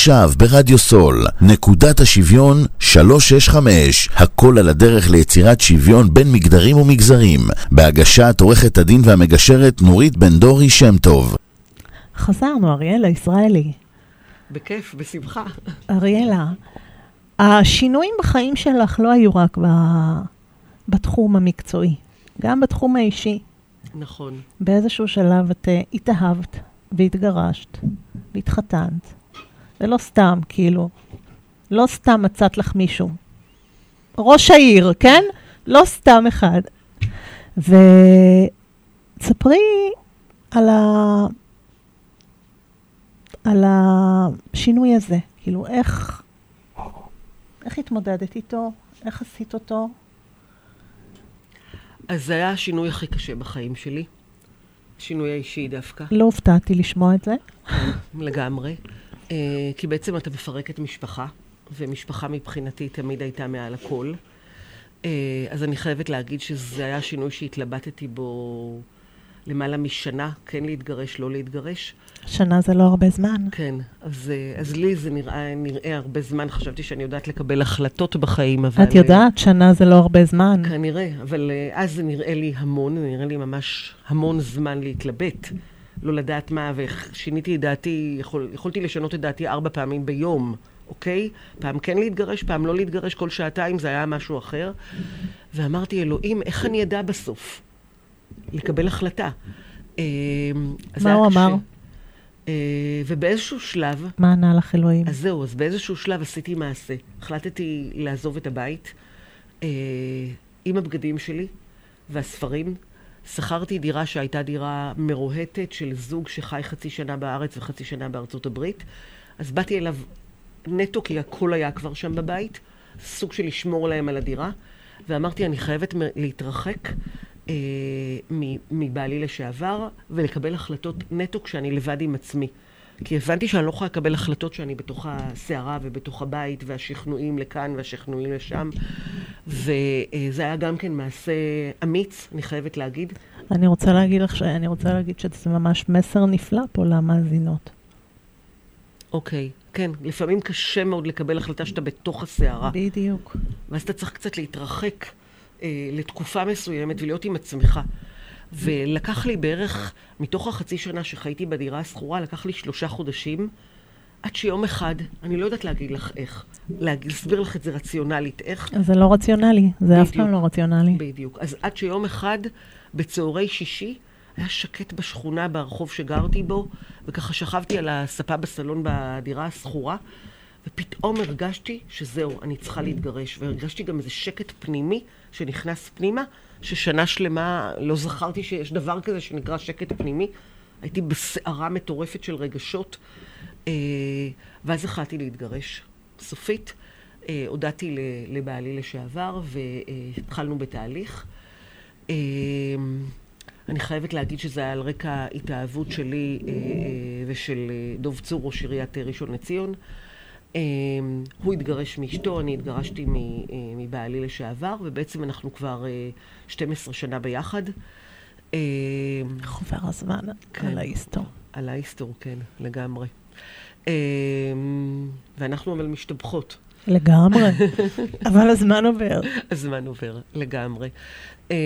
Speaker 1: עכשיו ברדיו סול, נקודת השוויון 365, הכל על הדרך ליצירת שוויון בין מגדרים ומגזרים, בהגשת עורכת הדין והמגשרת נורית בן דורי שם טוב.
Speaker 4: חזרנו, אריאלה ישראלי.
Speaker 5: בכיף, בשמחה.
Speaker 4: אריאלה, השינויים בחיים שלך לא היו רק ב... בתחום המקצועי, גם בתחום האישי.
Speaker 5: נכון.
Speaker 4: באיזשהו שלב את אה, התאהבת והתגרשת והתחתנת. ולא סתם, כאילו, לא סתם מצאת לך מישהו. ראש העיר, כן? לא סתם אחד. ותספרי על, ה... על השינוי הזה. כאילו, איך, איך התמודדת איתו? איך עשית אותו?
Speaker 5: אז זה היה השינוי הכי קשה בחיים שלי. השינוי האישי דווקא,
Speaker 4: לא הופתעתי לשמוע את זה.
Speaker 5: לגמרי. אה, כי בעצם אתה מפרק את משפחה, ומשפחה מבחינתי תמיד הייתה מעל הכל. אה, אז אני חייבת להגיד שזה היה שינוי שהתלבטתי בו למעלה משנה, כן להתגרש, לא להתגרש.
Speaker 4: שנה זה לא הרבה זמן.
Speaker 5: כן, אז, אה, אז לי זה נראה, נראה הרבה זמן. חשבתי שאני יודעת לקבל החלטות בחיים, אבל...
Speaker 4: את יודעת, שנה זה לא הרבה זמן.
Speaker 5: כנראה, אבל אז זה נראה לי המון, זה נראה לי ממש המון זמן להתלבט. לא לדעת מה, ושיניתי את דעתי, יכול, יכולתי לשנות את דעתי ארבע פעמים ביום, אוקיי? פעם כן להתגרש, פעם לא להתגרש, כל שעתיים זה היה משהו אחר. ואמרתי, אלוהים, איך אני אדע בסוף? לקבל החלטה. אז
Speaker 4: מה הוא
Speaker 5: קשה.
Speaker 4: אמר?
Speaker 5: אה, ובאיזשהו שלב,
Speaker 4: מה ענה לך אלוהים?
Speaker 5: אז זהו, אז באיזשהו שלב עשיתי מעשה. החלטתי לעזוב את הבית אה, עם הבגדים שלי והספרים. שכרתי דירה שהייתה דירה מרוהטת של זוג שחי חצי שנה בארץ וחצי שנה בארצות הברית. אז באתי אליו נטו, כי הכל היה כבר שם בבית, סוג של לשמור להם על הדירה. ואמרתי, אני חייבת להתרחק אה, מבעלי לשעבר ולקבל החלטות נטו כשאני לבד עם עצמי. כי הבנתי שאני לא יכולה לקבל החלטות שאני בתוך הסערה ובתוך הבית, והשכנועים לכאן והשכנועים לשם. וזה היה גם כן מעשה אמיץ, אני חייבת להגיד.
Speaker 4: אני רוצה להגיד לך, אני רוצה להגיד שזה ממש מסר נפלא פה למאזינות.
Speaker 5: אוקיי, כן, לפעמים קשה מאוד לקבל החלטה שאתה בתוך הסערה.
Speaker 4: בדיוק.
Speaker 5: ואז אתה צריך קצת להתרחק אה, לתקופה מסוימת ולהיות עם עצמך. ולקח לי בערך, מתוך החצי שנה שחייתי בדירה השכורה, לקח לי שלושה חודשים, עד שיום אחד, אני לא יודעת להגיד לך איך, להסביר לך את זה רציונלית, איך,
Speaker 4: זה לא רציונלי, זה אף
Speaker 5: בדיוק.
Speaker 4: פעם לא רציונלי.
Speaker 5: בדיוק. אז עד שיום אחד, בצהרי שישי, היה שקט בשכונה, ברחוב שגרתי בו, וככה שכבתי על הספה בסלון בדירה השכורה, ופתאום הרגשתי שזהו, אני צריכה להתגרש. והרגשתי גם איזה שקט פנימי שנכנס פנימה, ששנה שלמה לא זכרתי שיש דבר כזה שנקרא שקט פנימי. הייתי בסערה מטורפת של רגשות, ואז החלטתי להתגרש. סופית, אה, הודעתי לבעלי לשעבר, והתחלנו בתהליך. אה, אני חייבת להגיד שזה היה על רקע התאהבות שלי אה, אה, ושל אה, דוב צור, ראש עיריית אה, ראשון לציון. אה, הוא התגרש מאשתו, אני התגרשתי אה, מבעלי לשעבר, ובעצם אנחנו כבר אה, 12 שנה ביחד. אה,
Speaker 4: עובר הזמן
Speaker 5: כן.
Speaker 4: על ההיסטור.
Speaker 5: על ההיסטור, כן, לגמרי. אה, ואנחנו אבל משתבחות.
Speaker 4: לגמרי. אבל הזמן עובר.
Speaker 5: הזמן עובר, לגמרי. אה,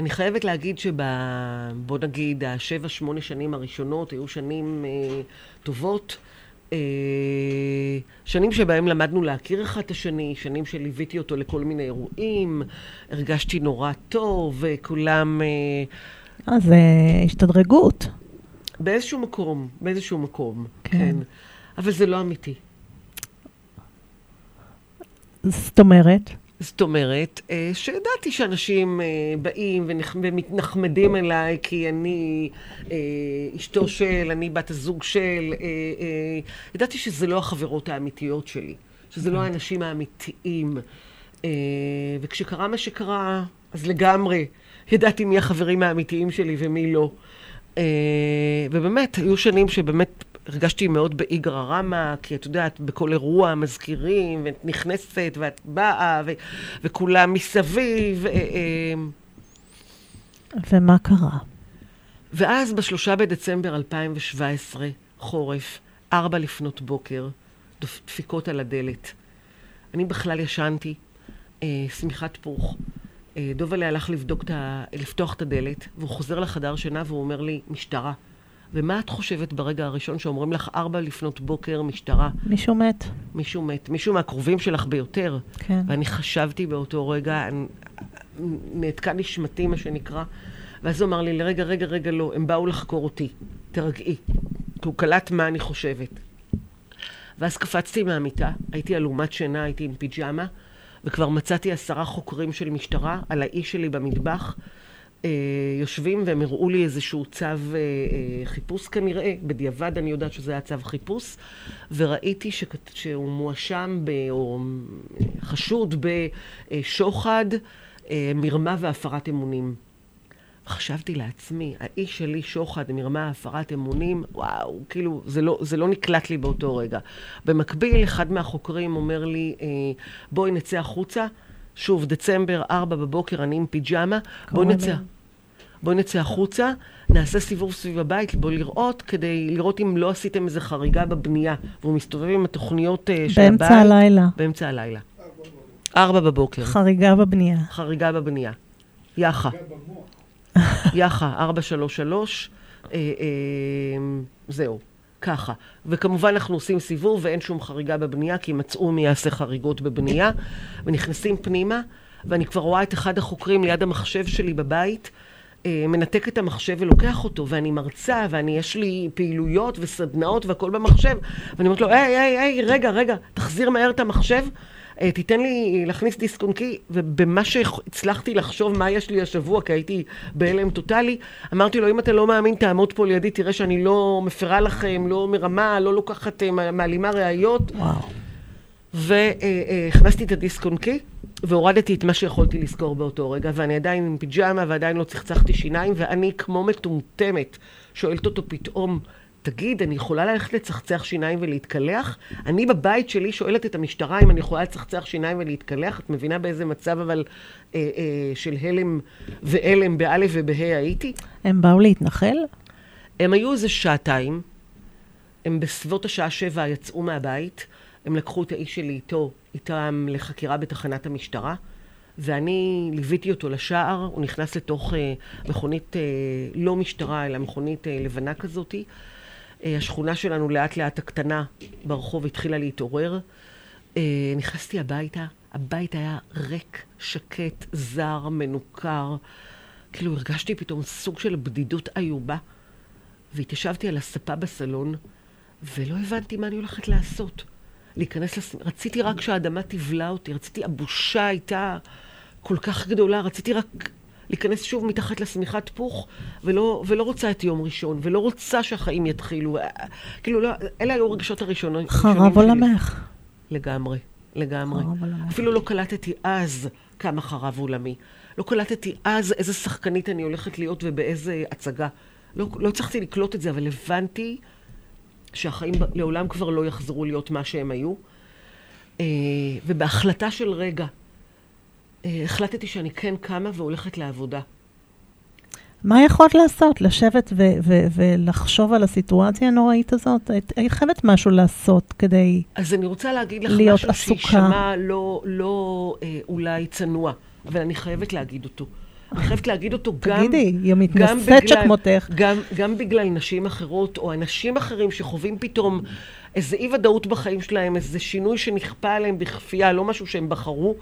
Speaker 5: אני חייבת להגיד שב... בוא נגיד, השבע, שמונה שנים הראשונות היו שנים אה, טובות. אה, שנים שבהם למדנו להכיר אחד את השני, שנים שליוויתי אותו לכל מיני אירועים, הרגשתי נורא טוב, וכולם... אה,
Speaker 4: אז השתדרגות.
Speaker 5: באיזשהו מקום, באיזשהו מקום,
Speaker 4: כן.
Speaker 5: כן. כן. אבל זה לא אמיתי.
Speaker 4: זאת אומרת,
Speaker 5: זאת אומרת, אה, שידעתי שאנשים אה, באים ומתנחמדים אליי כי אני אה, אשתו של, אני בת הזוג של, ידעתי שזה לא החברות האמיתיות שלי, שזה לא האנשים האמיתיים. וכשקרה מה שקרה, אז לגמרי ידעתי מי החברים האמיתיים שלי ומי לא. אה, ובאמת, היו שנים שבאמת הרגשתי מאוד באיגרא רמא, כי את יודעת, בכל אירוע מזכירים, ואת נכנסת, ואת באה, ו- וכולם מסביב. אה, אה,
Speaker 4: ומה קרה?
Speaker 5: ואז בשלושה בדצמבר 2017, חורף, ארבע לפנות בוקר, דפיקות על הדלת. אני בכלל ישנתי, אה, שמיכת פוך. דובלה הלך לבדוק את ה... לפתוח את הדלת, והוא חוזר לחדר שינה והוא אומר לי, משטרה. ומה את חושבת ברגע הראשון שאומרים לך ארבע לפנות בוקר, משטרה?
Speaker 4: מישהו מת.
Speaker 5: מישהו מת, מישהו מהקרובים שלך ביותר.
Speaker 4: כן.
Speaker 5: ואני חשבתי באותו רגע, אני- נעתקה נשמתי, מה שנקרא, ואז הוא אמר לי, רגע, רגע, רגע, לא, הם באו לחקור אותי, תרגעי. כי הוא קלט מה אני חושבת. ואז קפצתי מהמיטה, הייתי עלומת שינה, הייתי עם פיג'מה, וכבר מצאתי עשרה חוקרים של משטרה על האיש שלי במטבח. אה, יושבים והם הראו לי איזשהו צו אה, אה, חיפוש כנראה, בדיעבד אני יודעת שזה היה צו חיפוש, וראיתי שכת- שהוא מואשם ב, או חשוד בשוחד, מרמה והפרת אמונים. חשבתי לעצמי, האיש שלי שוחד, מרמה, הפרת אמונים, וואו, כאילו, זה לא, זה לא נקלט לי באותו רגע. במקביל, אחד מהחוקרים אומר לי, אה, בואי נצא החוצה. שוב, דצמבר, ארבע בבוקר, אני עם פיג'מה, בואי נצא. בואי נצא החוצה, נעשה סיבוב סביב הבית, בואי לראות, כדי לראות אם לא עשיתם איזה חריגה בבנייה. והוא מסתובב עם התוכניות אה, של הבית.
Speaker 4: באמצע הלילה.
Speaker 5: באמצע הלילה. ארבע בבוקר.
Speaker 4: חריגה בבנייה.
Speaker 5: חריגה בבנייה. יחה. יחה, 433, אה, אה, זהו, ככה. וכמובן אנחנו עושים סיבוב ואין שום חריגה בבנייה, כי מצאו מי יעשה חריגות בבנייה, ונכנסים פנימה, ואני כבר רואה את אחד החוקרים ליד המחשב שלי בבית, אה, מנתק את המחשב ולוקח אותו, ואני מרצה, ואני, יש לי פעילויות וסדנאות והכל במחשב, ואני אומרת לו, היי, היי, היי, רגע, רגע, תחזיר מהר את המחשב, תיתן לי להכניס דיסק און קי, ובמה שהצלחתי לחשוב מה יש לי השבוע, כי הייתי בהלם טוטאלי, אמרתי לו, אם אתה לא מאמין, תעמוד פה לידי, תראה שאני לא מפרה לכם, לא מרמה, לא לוקחת, אה, מה- מעלימה ראיות.
Speaker 4: וואו.
Speaker 5: והכנסתי את הדיסק און קי, והורדתי את מה שיכולתי לזכור באותו רגע, ואני עדיין עם פיג'מה, ועדיין לא צחצחתי שיניים, ואני כמו מטומטמת, שואלת אותו פתאום, תגיד, אני יכולה ללכת לצחצח שיניים ולהתקלח? אני בבית שלי שואלת את המשטרה אם אני יכולה לצחצח שיניים ולהתקלח, את מבינה באיזה מצב אבל אה, אה, של הלם והלם באלף ובה' הייתי?
Speaker 4: הם באו להתנחל?
Speaker 5: הם היו איזה שעתיים, הם בסביבות השעה שבע יצאו מהבית, הם לקחו את האיש שלי איתו, איתם לחקירה בתחנת המשטרה, ואני ליוויתי אותו לשער, הוא נכנס לתוך אה, מכונית, אה, לא משטרה, אלא מכונית אה, לבנה כזאתי. אה, השכונה שלנו לאט לאט הקטנה ברחוב התחילה להתעורר. אה, נכנסתי הביתה, הבית היה ריק, שקט, זר, מנוכר. כאילו הרגשתי פתאום סוג של בדידות איובה. והתיישבתי על הספה בסלון, ולא הבנתי מה אני הולכת לעשות. להיכנס לס... רציתי רק שהאדמה תבלע אותי, רציתי, הבושה הייתה כל כך גדולה, רציתי רק להיכנס שוב מתחת לשמיכת פוך, ולא, ולא רוצה את יום ראשון, ולא רוצה שהחיים יתחילו. כאילו, לא, אלה היו הרגשות הראשונות.
Speaker 4: חרב
Speaker 5: הראשונים שלי.
Speaker 4: עולמך.
Speaker 5: לגמרי, לגמרי.
Speaker 4: חרב.
Speaker 5: אפילו לא קלטתי אז כמה חרב עולמי. לא קלטתי אז איזה שחקנית אני הולכת להיות ובאיזה הצגה. לא, לא הצלחתי לקלוט את זה, אבל הבנתי שהחיים לעולם כבר לא יחזרו להיות מה שהם היו. אה, ובהחלטה של רגע, אה, החלטתי שאני כן קמה והולכת לעבודה.
Speaker 4: מה יכולת לעשות? לשבת ו- ו- ולחשוב על הסיטואציה הנוראית הזאת? היית היית חייבת משהו לעשות כדי...
Speaker 5: אז אני רוצה להגיד לך
Speaker 4: להיות
Speaker 5: משהו
Speaker 4: עסוקה.
Speaker 5: שיישמע לא, לא אה, אולי צנוע, אבל אני חייבת להגיד אותו. אני חייבת להגיד אותו גם...
Speaker 4: תגידי, היא
Speaker 5: גם
Speaker 4: מתנשאת שכמותך.
Speaker 5: גם, גם בגלל נשים אחרות, או אנשים אחרים שחווים פתאום איזו אי-ודאות בחיים שלהם, איזה שינוי שנכפה עליהם בכפייה, לא משהו שהם בחרו,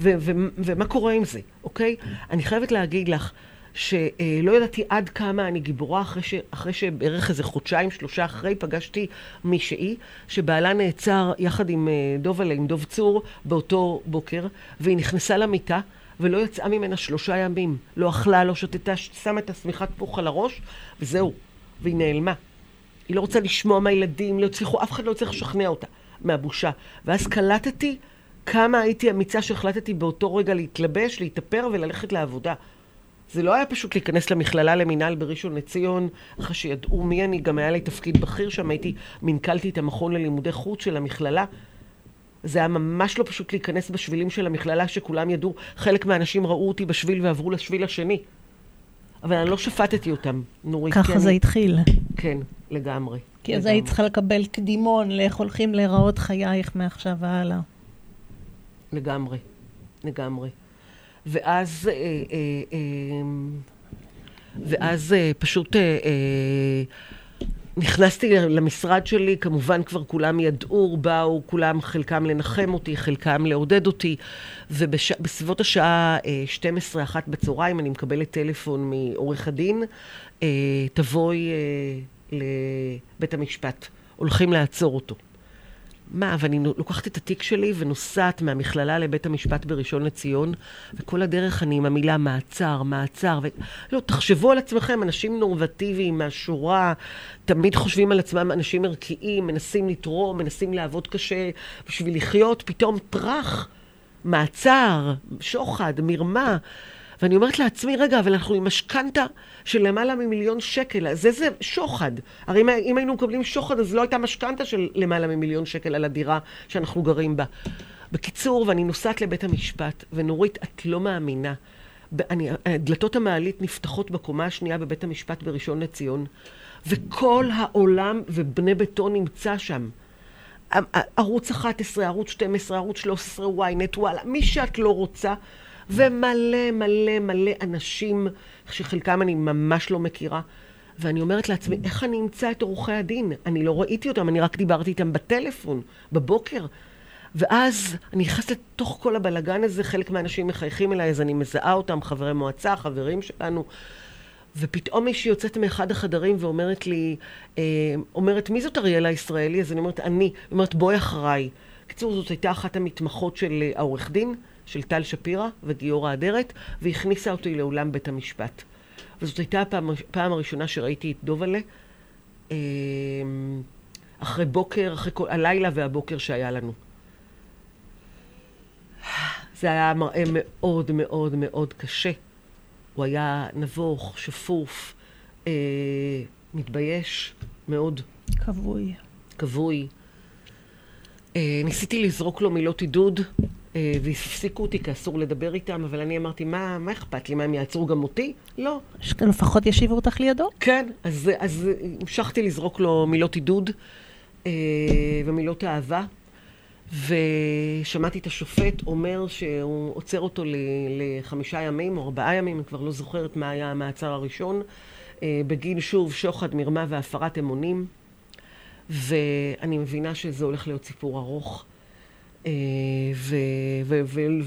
Speaker 5: ו- ו- ומה קורה עם זה, אוקיי? אני חייבת להגיד לך שלא ידעתי עד כמה אני גיבורה אחרי, ש- אחרי שבערך איזה חודשיים, שלושה אחרי, פגשתי מישהי שבעלה נעצר יחד עם אה, דובלה, עם דוב צור, באותו בוקר, והיא נכנסה למיטה. ולא יצאה ממנה שלושה ימים. לא אכלה, לא שתתה, שמה את השמיכת פוך על הראש, וזהו. והיא נעלמה. היא לא רוצה לשמוע מהילדים, לא הצליחו, אף אחד לא הצליח לשכנע אותה מהבושה. ואז קלטתי כמה הייתי אמיצה שהחלטתי באותו רגע להתלבש, להתאפר וללכת לעבודה. זה לא היה פשוט להיכנס למכללה למינהל בראשון לציון, אחרי שידעו מי אני, גם היה לי תפקיד בכיר שם, הייתי, מנכ"לתי את המכון ללימודי חוץ של המכללה. זה היה ממש לא פשוט להיכנס בשבילים של המכללה, שכולם ידעו, חלק מהאנשים ראו אותי בשביל ועברו לשביל השני. אבל אני לא שפטתי אותם, נורית.
Speaker 4: ככה
Speaker 5: כי
Speaker 4: זה
Speaker 5: אני-
Speaker 4: התחיל.
Speaker 5: כן, לגמרי.
Speaker 4: כי אז. היית צריכה לקבל קדימון לאיך הולכים להיראות חייך מעכשיו והלאה.
Speaker 5: לגמרי, לגמרי. ואז, אה, אה, אה, ואז פשוט נכנסתי למשרד שלי, כמובן כבר כולם ידעו, באו כולם, חלקם לנחם אותי, חלקם לעודד אותי, ובסביבות השעה אה, 12-1 בצהריים אני מקבלת טלפון מעורך הדין, תבואי לבית המשפט, הולכים לעצור אותו. מה, ואני לוקחת את התיק שלי ונוסעת מהמכללה לבית המשפט בראשון לציון, וכל הדרך אני עם המילה מעצר, מעצר, ו... לא, תחשבו על עצמכם, אנשים נורמטיביים מהשורה, תמיד חושבים על עצמם אנשים ערכיים, מנסים לתרום, מנסים לעבוד קשה בשביל לחיות, פתאום טראח, מעצר, שוחד, מרמה. ואני אומרת לעצמי, רגע, אבל אנחנו עם משכנתה של למעלה ממיליון שקל, אז איזה שוחד? הרי אם, אם היינו מקבלים שוחד, אז לא הייתה משכנתה של למעלה ממיליון שקל על הדירה שאנחנו גרים בה. בקיצור, ואני נוסעת לבית המשפט, ונורית, את לא מאמינה. אני, דלתות המעלית נפתחות בקומה השנייה בבית המשפט בראשון לציון, וכל העולם ובני ביתו נמצא שם. ערוץ 11, ערוץ 12, ערוץ 13, ynet, וואלה, מי שאת לא רוצה, ומלא מלא מלא אנשים, שחלקם אני ממש לא מכירה. ואני אומרת לעצמי, איך אני אמצא את עורכי הדין? אני לא ראיתי אותם, אני רק דיברתי איתם בטלפון, בבוקר. ואז אני נכנסת לתוך כל הבלגן הזה, חלק מהאנשים מחייכים אליי, אז אני מזהה אותם, חברי מועצה, חברים שלנו. ופתאום מישהי יוצאת מאחד החדרים ואומרת לי, אה, אומרת, מי זאת אריאלה הישראלי? אז אני אומרת, אני. היא אומרת, בואי אחריי. בקיצור, זאת הייתה אחת המתמחות של אה, העורך דין, של טל שפירא וגיורא אדרת, והכניסה אותי לאולם בית המשפט. וזאת הייתה הפעם, הראשונה שראיתי את דובלה, אה, אחרי בוקר, אחרי כל, הלילה והבוקר שהיה לנו. זה היה מראה מאוד מאוד מאוד קשה. הוא היה נבוך, שפוף, אה, מתבייש מאוד,
Speaker 4: כבוי.
Speaker 5: כבוי. אה, ניסיתי לזרוק לו מילות עידוד, והפסיקו אותי כי אסור לדבר איתם, אבל אני אמרתי, מה, מה אכפת לי? מה, הם יעצרו גם אותי? לא.
Speaker 4: לפחות ישיבו אותך לידו?
Speaker 5: כן, אז, אז המשכתי לזרוק לו מילות עידוד אה, ומילות אהבה, ושמעתי את השופט אומר שהוא עוצר אותו ל, לחמישה ימים או ארבעה ימים, אני כבר לא זוכרת מה היה המעצר הראשון, אה, בגין שוב שוחד, מרמה והפרת אמונים, ואני מבינה שזה הולך להיות סיפור ארוך אה,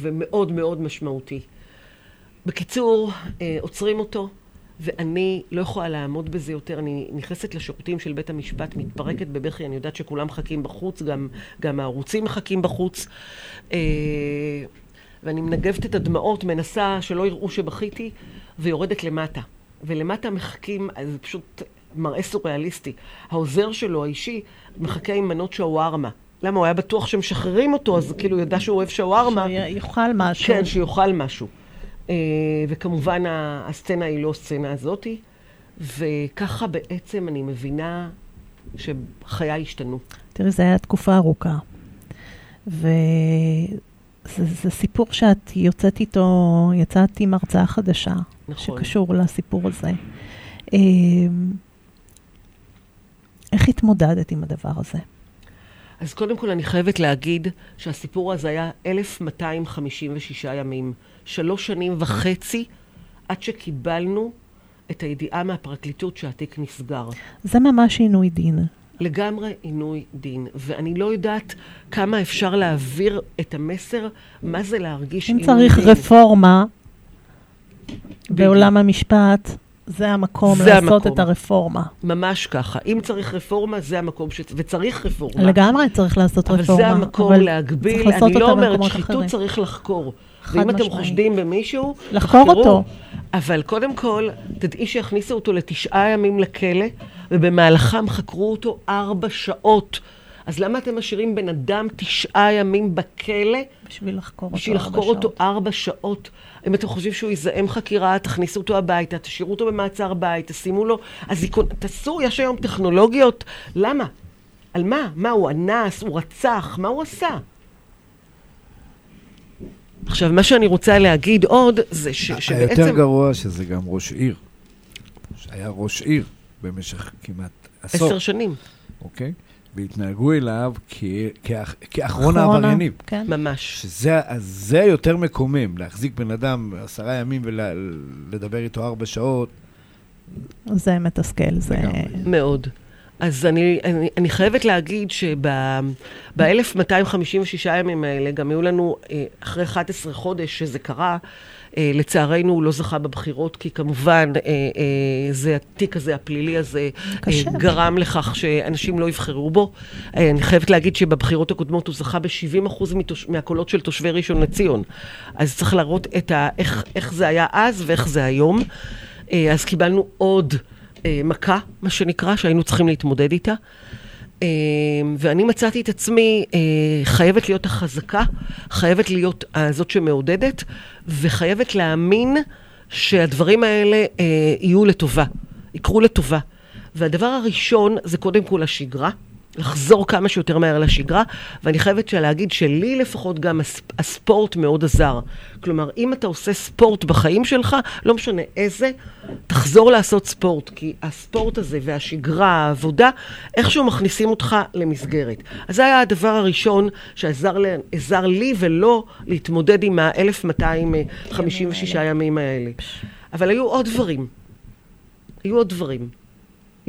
Speaker 5: ומאוד מאוד משמעותי. בקיצור, אה, עוצרים אותו, ואני לא יכולה לעמוד בזה יותר. אני נכנסת לשירותים של בית המשפט, מתפרקת בבכי, אני יודעת שכולם מחכים בחוץ, גם, גם הערוצים מחכים בחוץ. אה, ואני מנגבת את הדמעות, מנסה שלא יראו שבכיתי, ויורדת למטה. ולמטה מחכים, זה פשוט מראה סוריאליסטי. העוזר שלו, האישי, מחכה עם מנות שווארמה. למה? הוא היה בטוח שמשחררים אותו, אז כאילו הוא ידע שהוא אוהב שווארמה.
Speaker 4: שיאכל משהו.
Speaker 5: כן, שיאכל משהו. אה, וכמובן הסצנה היא לא הסצנה הזאתי, וככה בעצם אני מבינה שחיי השתנו.
Speaker 4: תראי, זו הייתה תקופה ארוכה. וזה זה סיפור שאת יוצאת איתו, יצאת עם הרצאה חדשה,
Speaker 5: נכון.
Speaker 4: שקשור לסיפור הזה. אמ, איך התמודדת עם הדבר הזה?
Speaker 5: אז קודם כל אני חייבת להגיד שהסיפור הזה היה 1256 ימים, שלוש שנים וחצי עד שקיבלנו את הידיעה מהפרקליטות שהתיק נסגר.
Speaker 4: זה ממש עינוי דין.
Speaker 5: לגמרי עינוי דין, ואני לא יודעת כמה אפשר להעביר את המסר, מה זה להרגיש
Speaker 4: אם
Speaker 5: עינוי
Speaker 4: צריך
Speaker 5: דין.
Speaker 4: רפורמה בעולם המשפט, זה המקום
Speaker 5: זה
Speaker 4: לעשות
Speaker 5: המקום.
Speaker 4: את הרפורמה.
Speaker 5: ממש ככה. אם צריך רפורמה, זה המקום ש... וצריך רפורמה.
Speaker 4: לגמרי צריך לעשות
Speaker 5: אבל
Speaker 4: רפורמה.
Speaker 5: זה המקום
Speaker 4: אבל
Speaker 5: להגביל, אני לא אומרת, שחיתות
Speaker 4: אחרים.
Speaker 5: צריך לחקור. ואם אתם
Speaker 4: משמעית.
Speaker 5: חושדים במישהו,
Speaker 4: לחקור
Speaker 5: תחקרו.
Speaker 4: אותו.
Speaker 5: אבל קודם כל, תדעי שיכניסו אותו לתשעה ימים לכלא, ובמהלכם חקרו אותו ארבע שעות. אז למה אתם משאירים בן אדם תשעה ימים בכלא
Speaker 4: בשביל לחקור
Speaker 5: בשביל
Speaker 4: אותו
Speaker 5: לחקור
Speaker 4: ארבע
Speaker 5: אותו
Speaker 4: שעות.
Speaker 5: ארבע שעות? אם אתם חושבים שהוא יזהם חקירה, תכניסו אותו הביתה, תשאירו אותו במעצר בית, תשימו לו אזיקון, תעשו, יש היום טכנולוגיות. למה? על מה? מה, הוא אנס? הוא רצח? מה הוא עשה? עכשיו, מה שאני רוצה להגיד עוד, זה ש,
Speaker 9: היותר
Speaker 5: שבעצם...
Speaker 9: גרוע שזה גם ראש עיר. שהיה ראש עיר במשך כמעט עשור,
Speaker 5: עשר שנים,
Speaker 9: אוקיי? והתנהגו אליו כ- כאח- כאחרון העבריינים.
Speaker 4: כן.
Speaker 5: ממש.
Speaker 9: שזה יותר מקומם, להחזיק בן אדם עשרה ימים ולדבר איתו ארבע שעות.
Speaker 4: זה מתסכל, זה...
Speaker 9: לגמרי.
Speaker 5: מאוד. אז אני, אני, אני חייבת להגיד שב-1256 ימים האלה, גם היו לנו, אה, אחרי 11 חודש שזה קרה, לצערנו הוא לא זכה בבחירות, כי כמובן אה, אה, זה התיק הזה, הפלילי הזה,
Speaker 4: קשה.
Speaker 5: אה, גרם לכך שאנשים לא יבחרו בו. אה, אני חייבת להגיד שבבחירות הקודמות הוא זכה ב-70% מתוש... מהקולות של תושבי ראשון לציון. אז צריך להראות את ה... איך, איך זה היה אז ואיך זה היום. אה, אז קיבלנו עוד אה, מכה, מה שנקרא, שהיינו צריכים להתמודד איתה. אה, ואני מצאתי את עצמי אה, חייבת להיות החזקה, חייבת להיות אה, זאת שמעודדת, וחייבת להאמין שהדברים האלה אה, יהיו לטובה, יקרו לטובה. והדבר הראשון זה קודם כל השגרה. לחזור כמה שיותר מהר לשגרה, ואני חייבת להגיד שלי לפחות גם הס- הספורט מאוד עזר. כלומר, אם אתה עושה ספורט בחיים שלך, לא משנה איזה, תחזור לעשות ספורט, כי הספורט הזה והשגרה, העבודה, איכשהו מכניסים אותך למסגרת. אז זה היה הדבר הראשון שעזר לי ולא להתמודד עם ה-1256 ימים האלה. אבל היו עוד דברים. היו עוד דברים.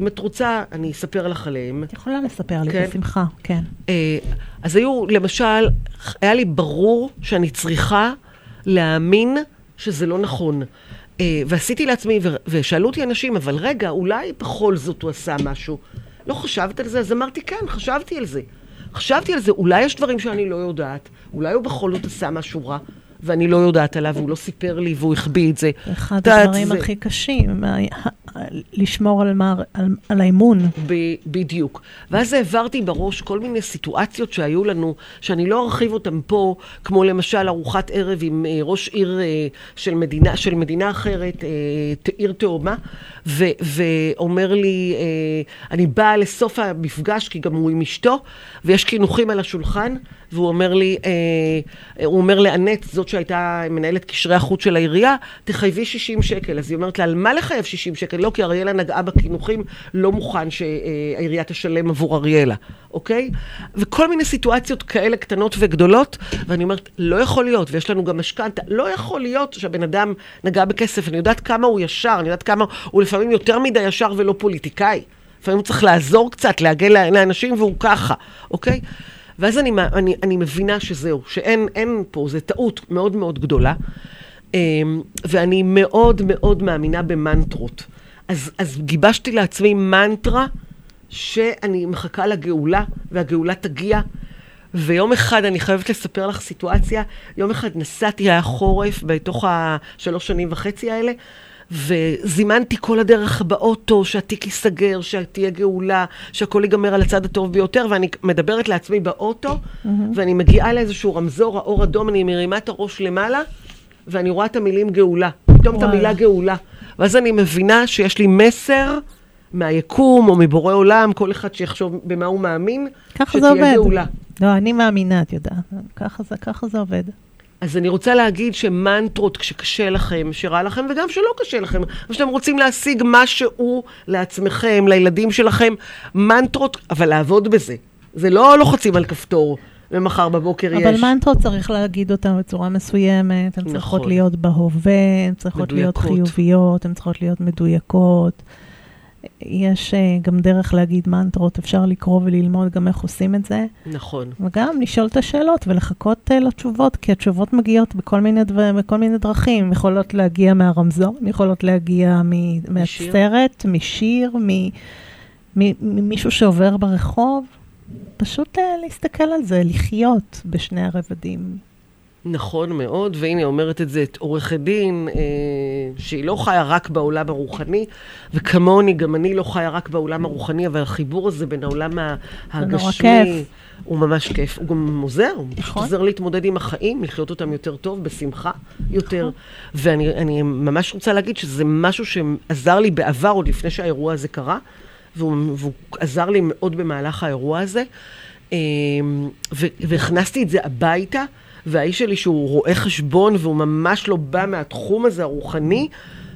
Speaker 5: אם את רוצה, אני אספר לך עליהם.
Speaker 4: את יכולה לספר לי
Speaker 5: כן.
Speaker 4: בשמחה, כן.
Speaker 5: אה, אז היו, למשל, היה לי ברור שאני צריכה להאמין שזה לא נכון. אה, ועשיתי לעצמי, ושאלו אותי אנשים, אבל רגע, אולי בכל זאת הוא עשה משהו. לא חשבת על זה? אז אמרתי, כן, חשבתי על זה. חשבתי על זה, אולי יש דברים שאני לא יודעת, אולי הוא בכל זאת עשה משהו רע, ואני לא יודעת עליו, והוא לא סיפר לי והוא החביא את זה.
Speaker 4: אחד הדברים
Speaker 5: זה-
Speaker 4: הכי קשים, לשמור על מה- על- על האמון.
Speaker 5: ב- בדיוק. ואז העברתי בראש כל מיני סיטואציות שהיו לנו, שאני לא ארחיב אותן פה, כמו למשל ארוחת ערב עם אה, ראש עיר אה, של מדינה, של מדינה אחרת, אה, עיר תאומה, ו- ואומר לי, אה, אני באה לסוף המפגש, כי גם הוא עם אשתו, ויש קינוחים על השולחן, והוא אומר לי, אה, הוא אומר לאנט, זאת שהייתה מנהלת קשרי החוץ של העירייה, תחייבי 60 שקל. אז היא אומרת לה, על מה לחייב 60 שקל? לא, כי אריאלה נגעה בקינוחים, לא מוכן שהעירייה תשלם עבור אריאלה, אוקיי? וכל מיני סיטואציות כאלה קטנות וגדולות, ואני אומרת, לא יכול להיות, ויש לנו גם משכנתה, לא יכול להיות שהבן אדם נגע בכסף, אני יודעת כמה הוא ישר, אני יודעת כמה הוא לפעמים יותר מדי ישר ולא פוליטיקאי. לפעמים הוא צריך לעזור קצת, להגן לאנשים, והוא ככה, אוקיי? ואז אני, אני, אני מבינה שזהו, שאין אין פה, זו טעות מאוד מאוד גדולה. אמ, ואני מאוד מאוד מאמינה במנטרות. אז, אז גיבשתי לעצמי מנטרה שאני מחכה לגאולה, והגאולה תגיע. ויום אחד, אני חייבת לספר לך סיטואציה, יום אחד נסעתי, היה חורף בתוך השלוש שנים וחצי האלה, וזימנתי כל הדרך באוטו שהתיק ייסגר, שתהיה גאולה, שהכל ייגמר על הצד הטוב ביותר, ואני מדברת לעצמי באוטו, ואני מגיעה לאיזשהו רמזור, האור אדום, אני מרימה את הראש למעלה, ואני רואה את המילים גאולה. פתאום את. המילה גאולה. ואז אני מבינה שיש לי מסר מהיקום או מבורא עולם, כל אחד שיחשוב במה הוא מאמין,
Speaker 4: ככה זה עובד.
Speaker 5: גאולה.
Speaker 4: לא, אני מאמינה, את יודעת. ככה זה, ככה זה עובד.
Speaker 5: אז אני רוצה להגיד שמנטרות, כשקשה לכם, שרע לכם, וגם שלא קשה לכם, שאתם רוצים להשיג משהו לעצמכם, לילדים שלכם, מנטרות, אבל לעבוד בזה. זה לא לוחצים על כפתור, ומחר בבוקר יש.
Speaker 4: אבל מנטרות צריך להגיד אותן בצורה מסוימת, הן צריכות
Speaker 5: נכון.
Speaker 4: להיות בהווה, הן צריכות להיות
Speaker 5: מדויקות.
Speaker 4: חיוביות, הן צריכות להיות מדויקות. יש אה, גם דרך להגיד מנטרות, אפשר לקרוא וללמוד גם איך עושים את זה,
Speaker 5: נכון.
Speaker 4: וגם לשאול את השאלות ולחכות אה, לתשובות, כי התשובות מגיעות בכל מיני, דבר, בכל מיני דרכים. יכולות להגיע מהרמזור, יכולות להגיע מ- מהסרט, משיר, מ- מ- ממישהו שעובר ברחוב. פשוט אה, להסתכל על זה, לחיות בשני הרבדים.
Speaker 5: נכון מאוד, והנה אומרת את זה את עורכת דין, אה, שהיא לא חיה רק בעולם הרוחני, וכמוני, גם אני לא חיה רק בעולם הרוחני, אבל החיבור הזה בין העולם הגשמי. הוא ממש כיף. הוא גם עוזר, הוא
Speaker 4: נכון.
Speaker 5: עוזר להתמודד עם החיים, לחיות אותם יותר טוב, בשמחה יותר.
Speaker 4: נכון.
Speaker 5: ואני אני ממש רוצה להגיד שזה משהו שעזר לי בעבר, עוד לפני שהאירוע הזה קרה, והוא, והוא עזר לי מאוד במהלך האירוע הזה. אה, והכנסתי את זה הביתה, והאיש שלי שהוא רואה חשבון והוא ממש לא בא מהתחום הזה הרוחני,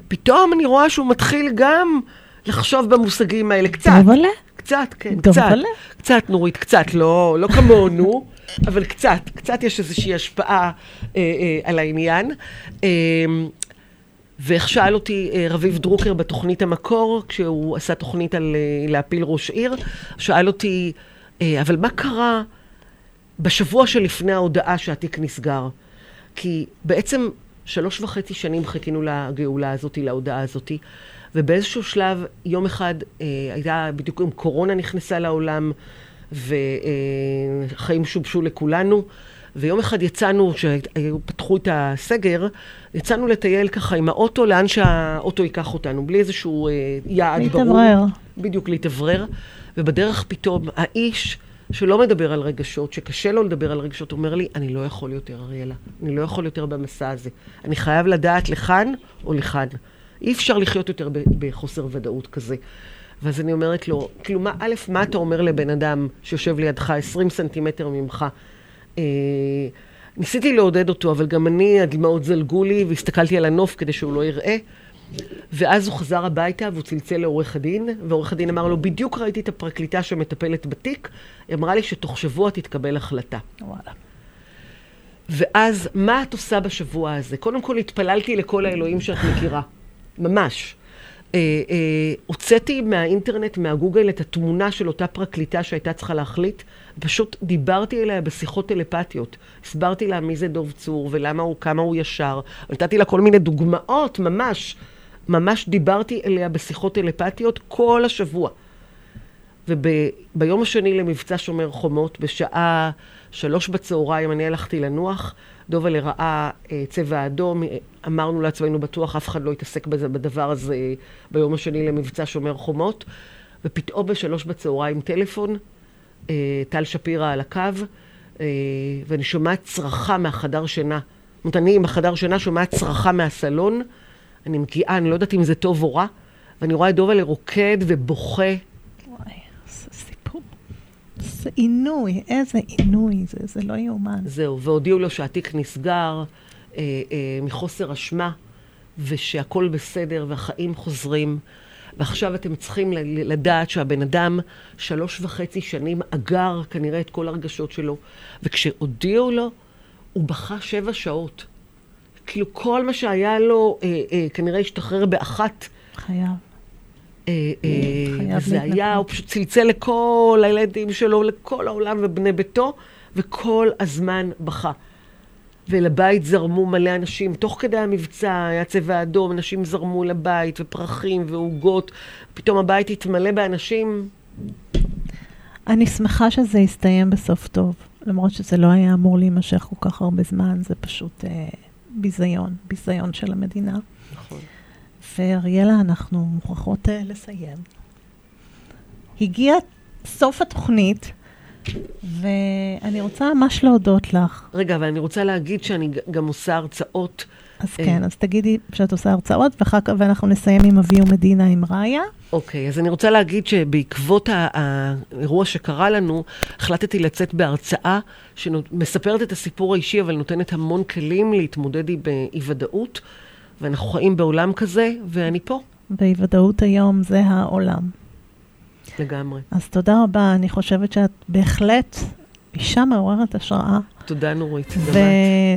Speaker 5: פתאום אני רואה שהוא מתחיל גם לחשוב במושגים האלה קצת.
Speaker 4: אבל
Speaker 5: קצת, כן,
Speaker 4: טוב,
Speaker 5: קצת.
Speaker 4: אבל-
Speaker 5: קצת, נורית, קצת, לא, לא כמונו, אבל קצת. קצת יש איזושהי השפעה אה, אה, על העניין. אה, ואיך שאל אותי אה, רביב דרוקר בתוכנית המקור, כשהוא עשה תוכנית על אה, להפיל ראש עיר, שאל אותי, אה, אבל מה קרה בשבוע שלפני ההודעה שהתיק נסגר? כי בעצם שלוש וחצי שנים חיכינו לגאולה הזאת, להודעה הזאת, ובאיזשהו שלב, יום אחד, אה, הייתה, בדיוק עם קורונה נכנסה לעולם, וחיים שובשו לכולנו, ויום אחד יצאנו, כשפתחו את הסגר, יצאנו לטייל ככה עם האוטו, לאן שהאוטו ייקח אותנו, בלי איזשהו אה, יעד ברור.
Speaker 4: להתאוורר.
Speaker 5: בדיוק, להתאוורר. ובדרך פתאום, האיש שלא מדבר על רגשות, שקשה לו לדבר על רגשות, אומר לי, אני לא יכול יותר, אריאלה. אני לא יכול יותר במסע הזה. אני חייב לדעת לכאן או לכאן. אי אפשר לחיות יותר בחוסר ודאות כזה. ואז אני אומרת לו, כאילו, מה, א', מה אתה אומר לבן אדם שיושב לידך 20 סנטימטר ממך? אה, ניסיתי לעודד אותו, אבל גם אני, הדמעות זלגו לי, והסתכלתי על הנוף כדי שהוא לא יראה. ואז הוא חזר הביתה והוא צלצל לעורך הדין, ועורך הדין אמר לו, בדיוק ראיתי את הפרקליטה שמטפלת בתיק, היא אמרה לי שתוך שבוע תתקבל החלטה.
Speaker 4: וואלה.
Speaker 5: ואז, מה את עושה בשבוע הזה? קודם כל, התפללתי לכל האלוהים שאת מכירה. ממש. אה, אה, הוצאתי מהאינטרנט, מהגוגל, את התמונה של אותה פרקליטה שהייתה צריכה להחליט. פשוט דיברתי אליה בשיחות טלפתיות. הסברתי לה מי זה דוב צור ולמה הוא, כמה הוא ישר. נתתי לה כל מיני דוגמאות, ממש. ממש דיברתי אליה בשיחות טלפתיות כל השבוע. וביום השני למבצע שומר חומות, בשעה שלוש בצהריים, אני הלכתי לנוח. דובלה ראה אה, צבע אדום, אה, אמרנו לעצמנו בטוח, אף אחד לא יתעסק בזה, בדבר הזה ביום השני למבצע שומר חומות. ופתאום בשלוש בצהריים טלפון, אה, טל שפירא על הקו, אה, ואני שומעת צרחה מהחדר שינה. זאת אומרת, אני עם החדר שינה שומעת צרחה מהסלון, אני מגיעה, אני לא יודעת אם זה טוב או רע, ואני רואה את דובלה רוקד ובוכה.
Speaker 4: וואי, איזה סיפור. זה עינוי, איזה עינוי, זה, זה לא יאומן.
Speaker 5: זהו, והודיעו לו שהתיק נסגר אה, אה, מחוסר אשמה, ושהכול בסדר והחיים חוזרים. ועכשיו אתם צריכים לדעת שהבן אדם שלוש וחצי שנים אגר כנראה את כל הרגשות שלו, וכשהודיעו לו, הוא בכה שבע שעות. כאילו כל מה שהיה לו אה, אה, כנראה השתחרר באחת.
Speaker 4: חייב.
Speaker 5: אה, אה,
Speaker 4: להתנקות.
Speaker 5: היה, הוא פשוט צלצל לכל הילדים שלו, לכל העולם ובני ביתו, וכל הזמן בכה. ולבית זרמו מלא אנשים. תוך כדי המבצע היה צבע אדום, אנשים זרמו לבית, ופרחים ועוגות. פתאום הבית התמלא באנשים.
Speaker 4: אני שמחה שזה יסתיים בסוף טוב, למרות שזה לא היה אמור להימשך כל כך הרבה זמן, זה פשוט אה, ביזיון, ביזיון של המדינה.
Speaker 5: נכון.
Speaker 4: ואריאלה, אנחנו מוכרחות אה, לסיים. הגיע סוף התוכנית, ואני רוצה ממש להודות לך.
Speaker 5: רגע, אבל אני רוצה להגיד שאני גם עושה הרצאות
Speaker 4: אז
Speaker 5: אה.
Speaker 4: כן, אז תגידי שאת עושה הרצאות, ואחר כך, ואנחנו נסיים עם אבי ומדינה עם ראיה.
Speaker 5: אוקיי, אז אני רוצה להגיד שבעקבות האירוע שקרה לנו, החלטתי לצאת בהרצאה שמספרת את הסיפור האישי, אבל נותנת המון כלים להתמודד עם אה, אי-ודאות, ואנחנו חיים בעולם כזה, ואני פה
Speaker 4: באי ודאות היום זה העולם.
Speaker 5: לגמרי.
Speaker 4: אז תודה רבה, אני חושבת שאת בהחלט אישה מעוררת השראה,
Speaker 5: תודה נורית. גם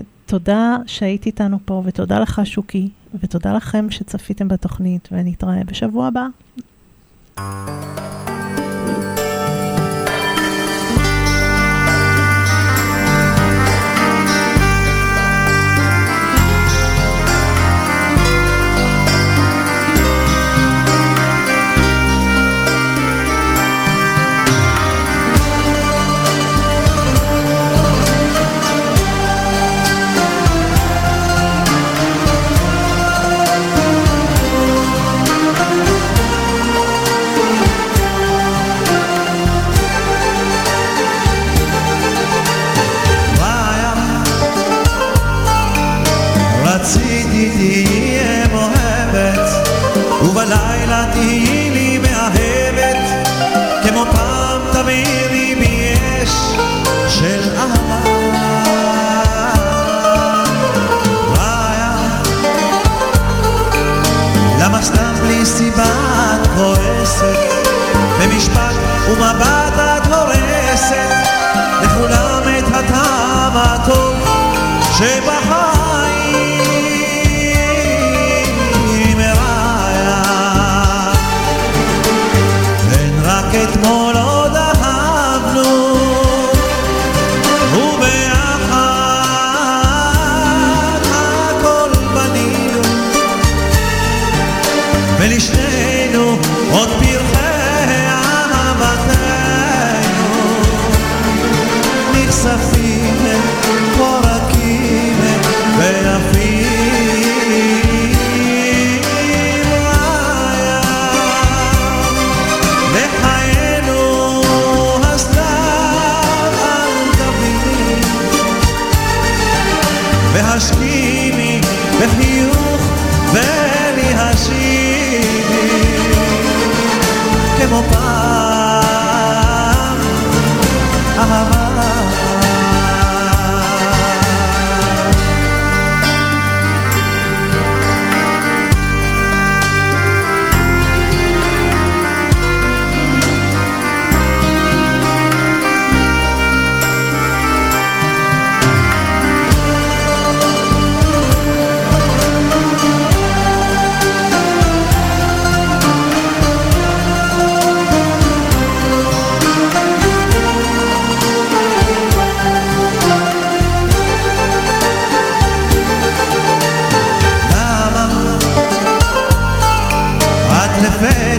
Speaker 5: את.
Speaker 4: ותודה שהיית איתנו פה, ותודה לך שוקי, ותודה לכם שצפיתם בתוכנית, ונתראה בשבוע הבא.
Speaker 10: רציתי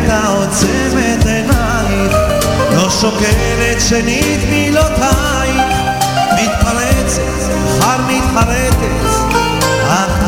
Speaker 10: לפתע עוצמת עינייך. לא שוקלת שנית מילותייך. מתפרצת אחר מתחרטת אך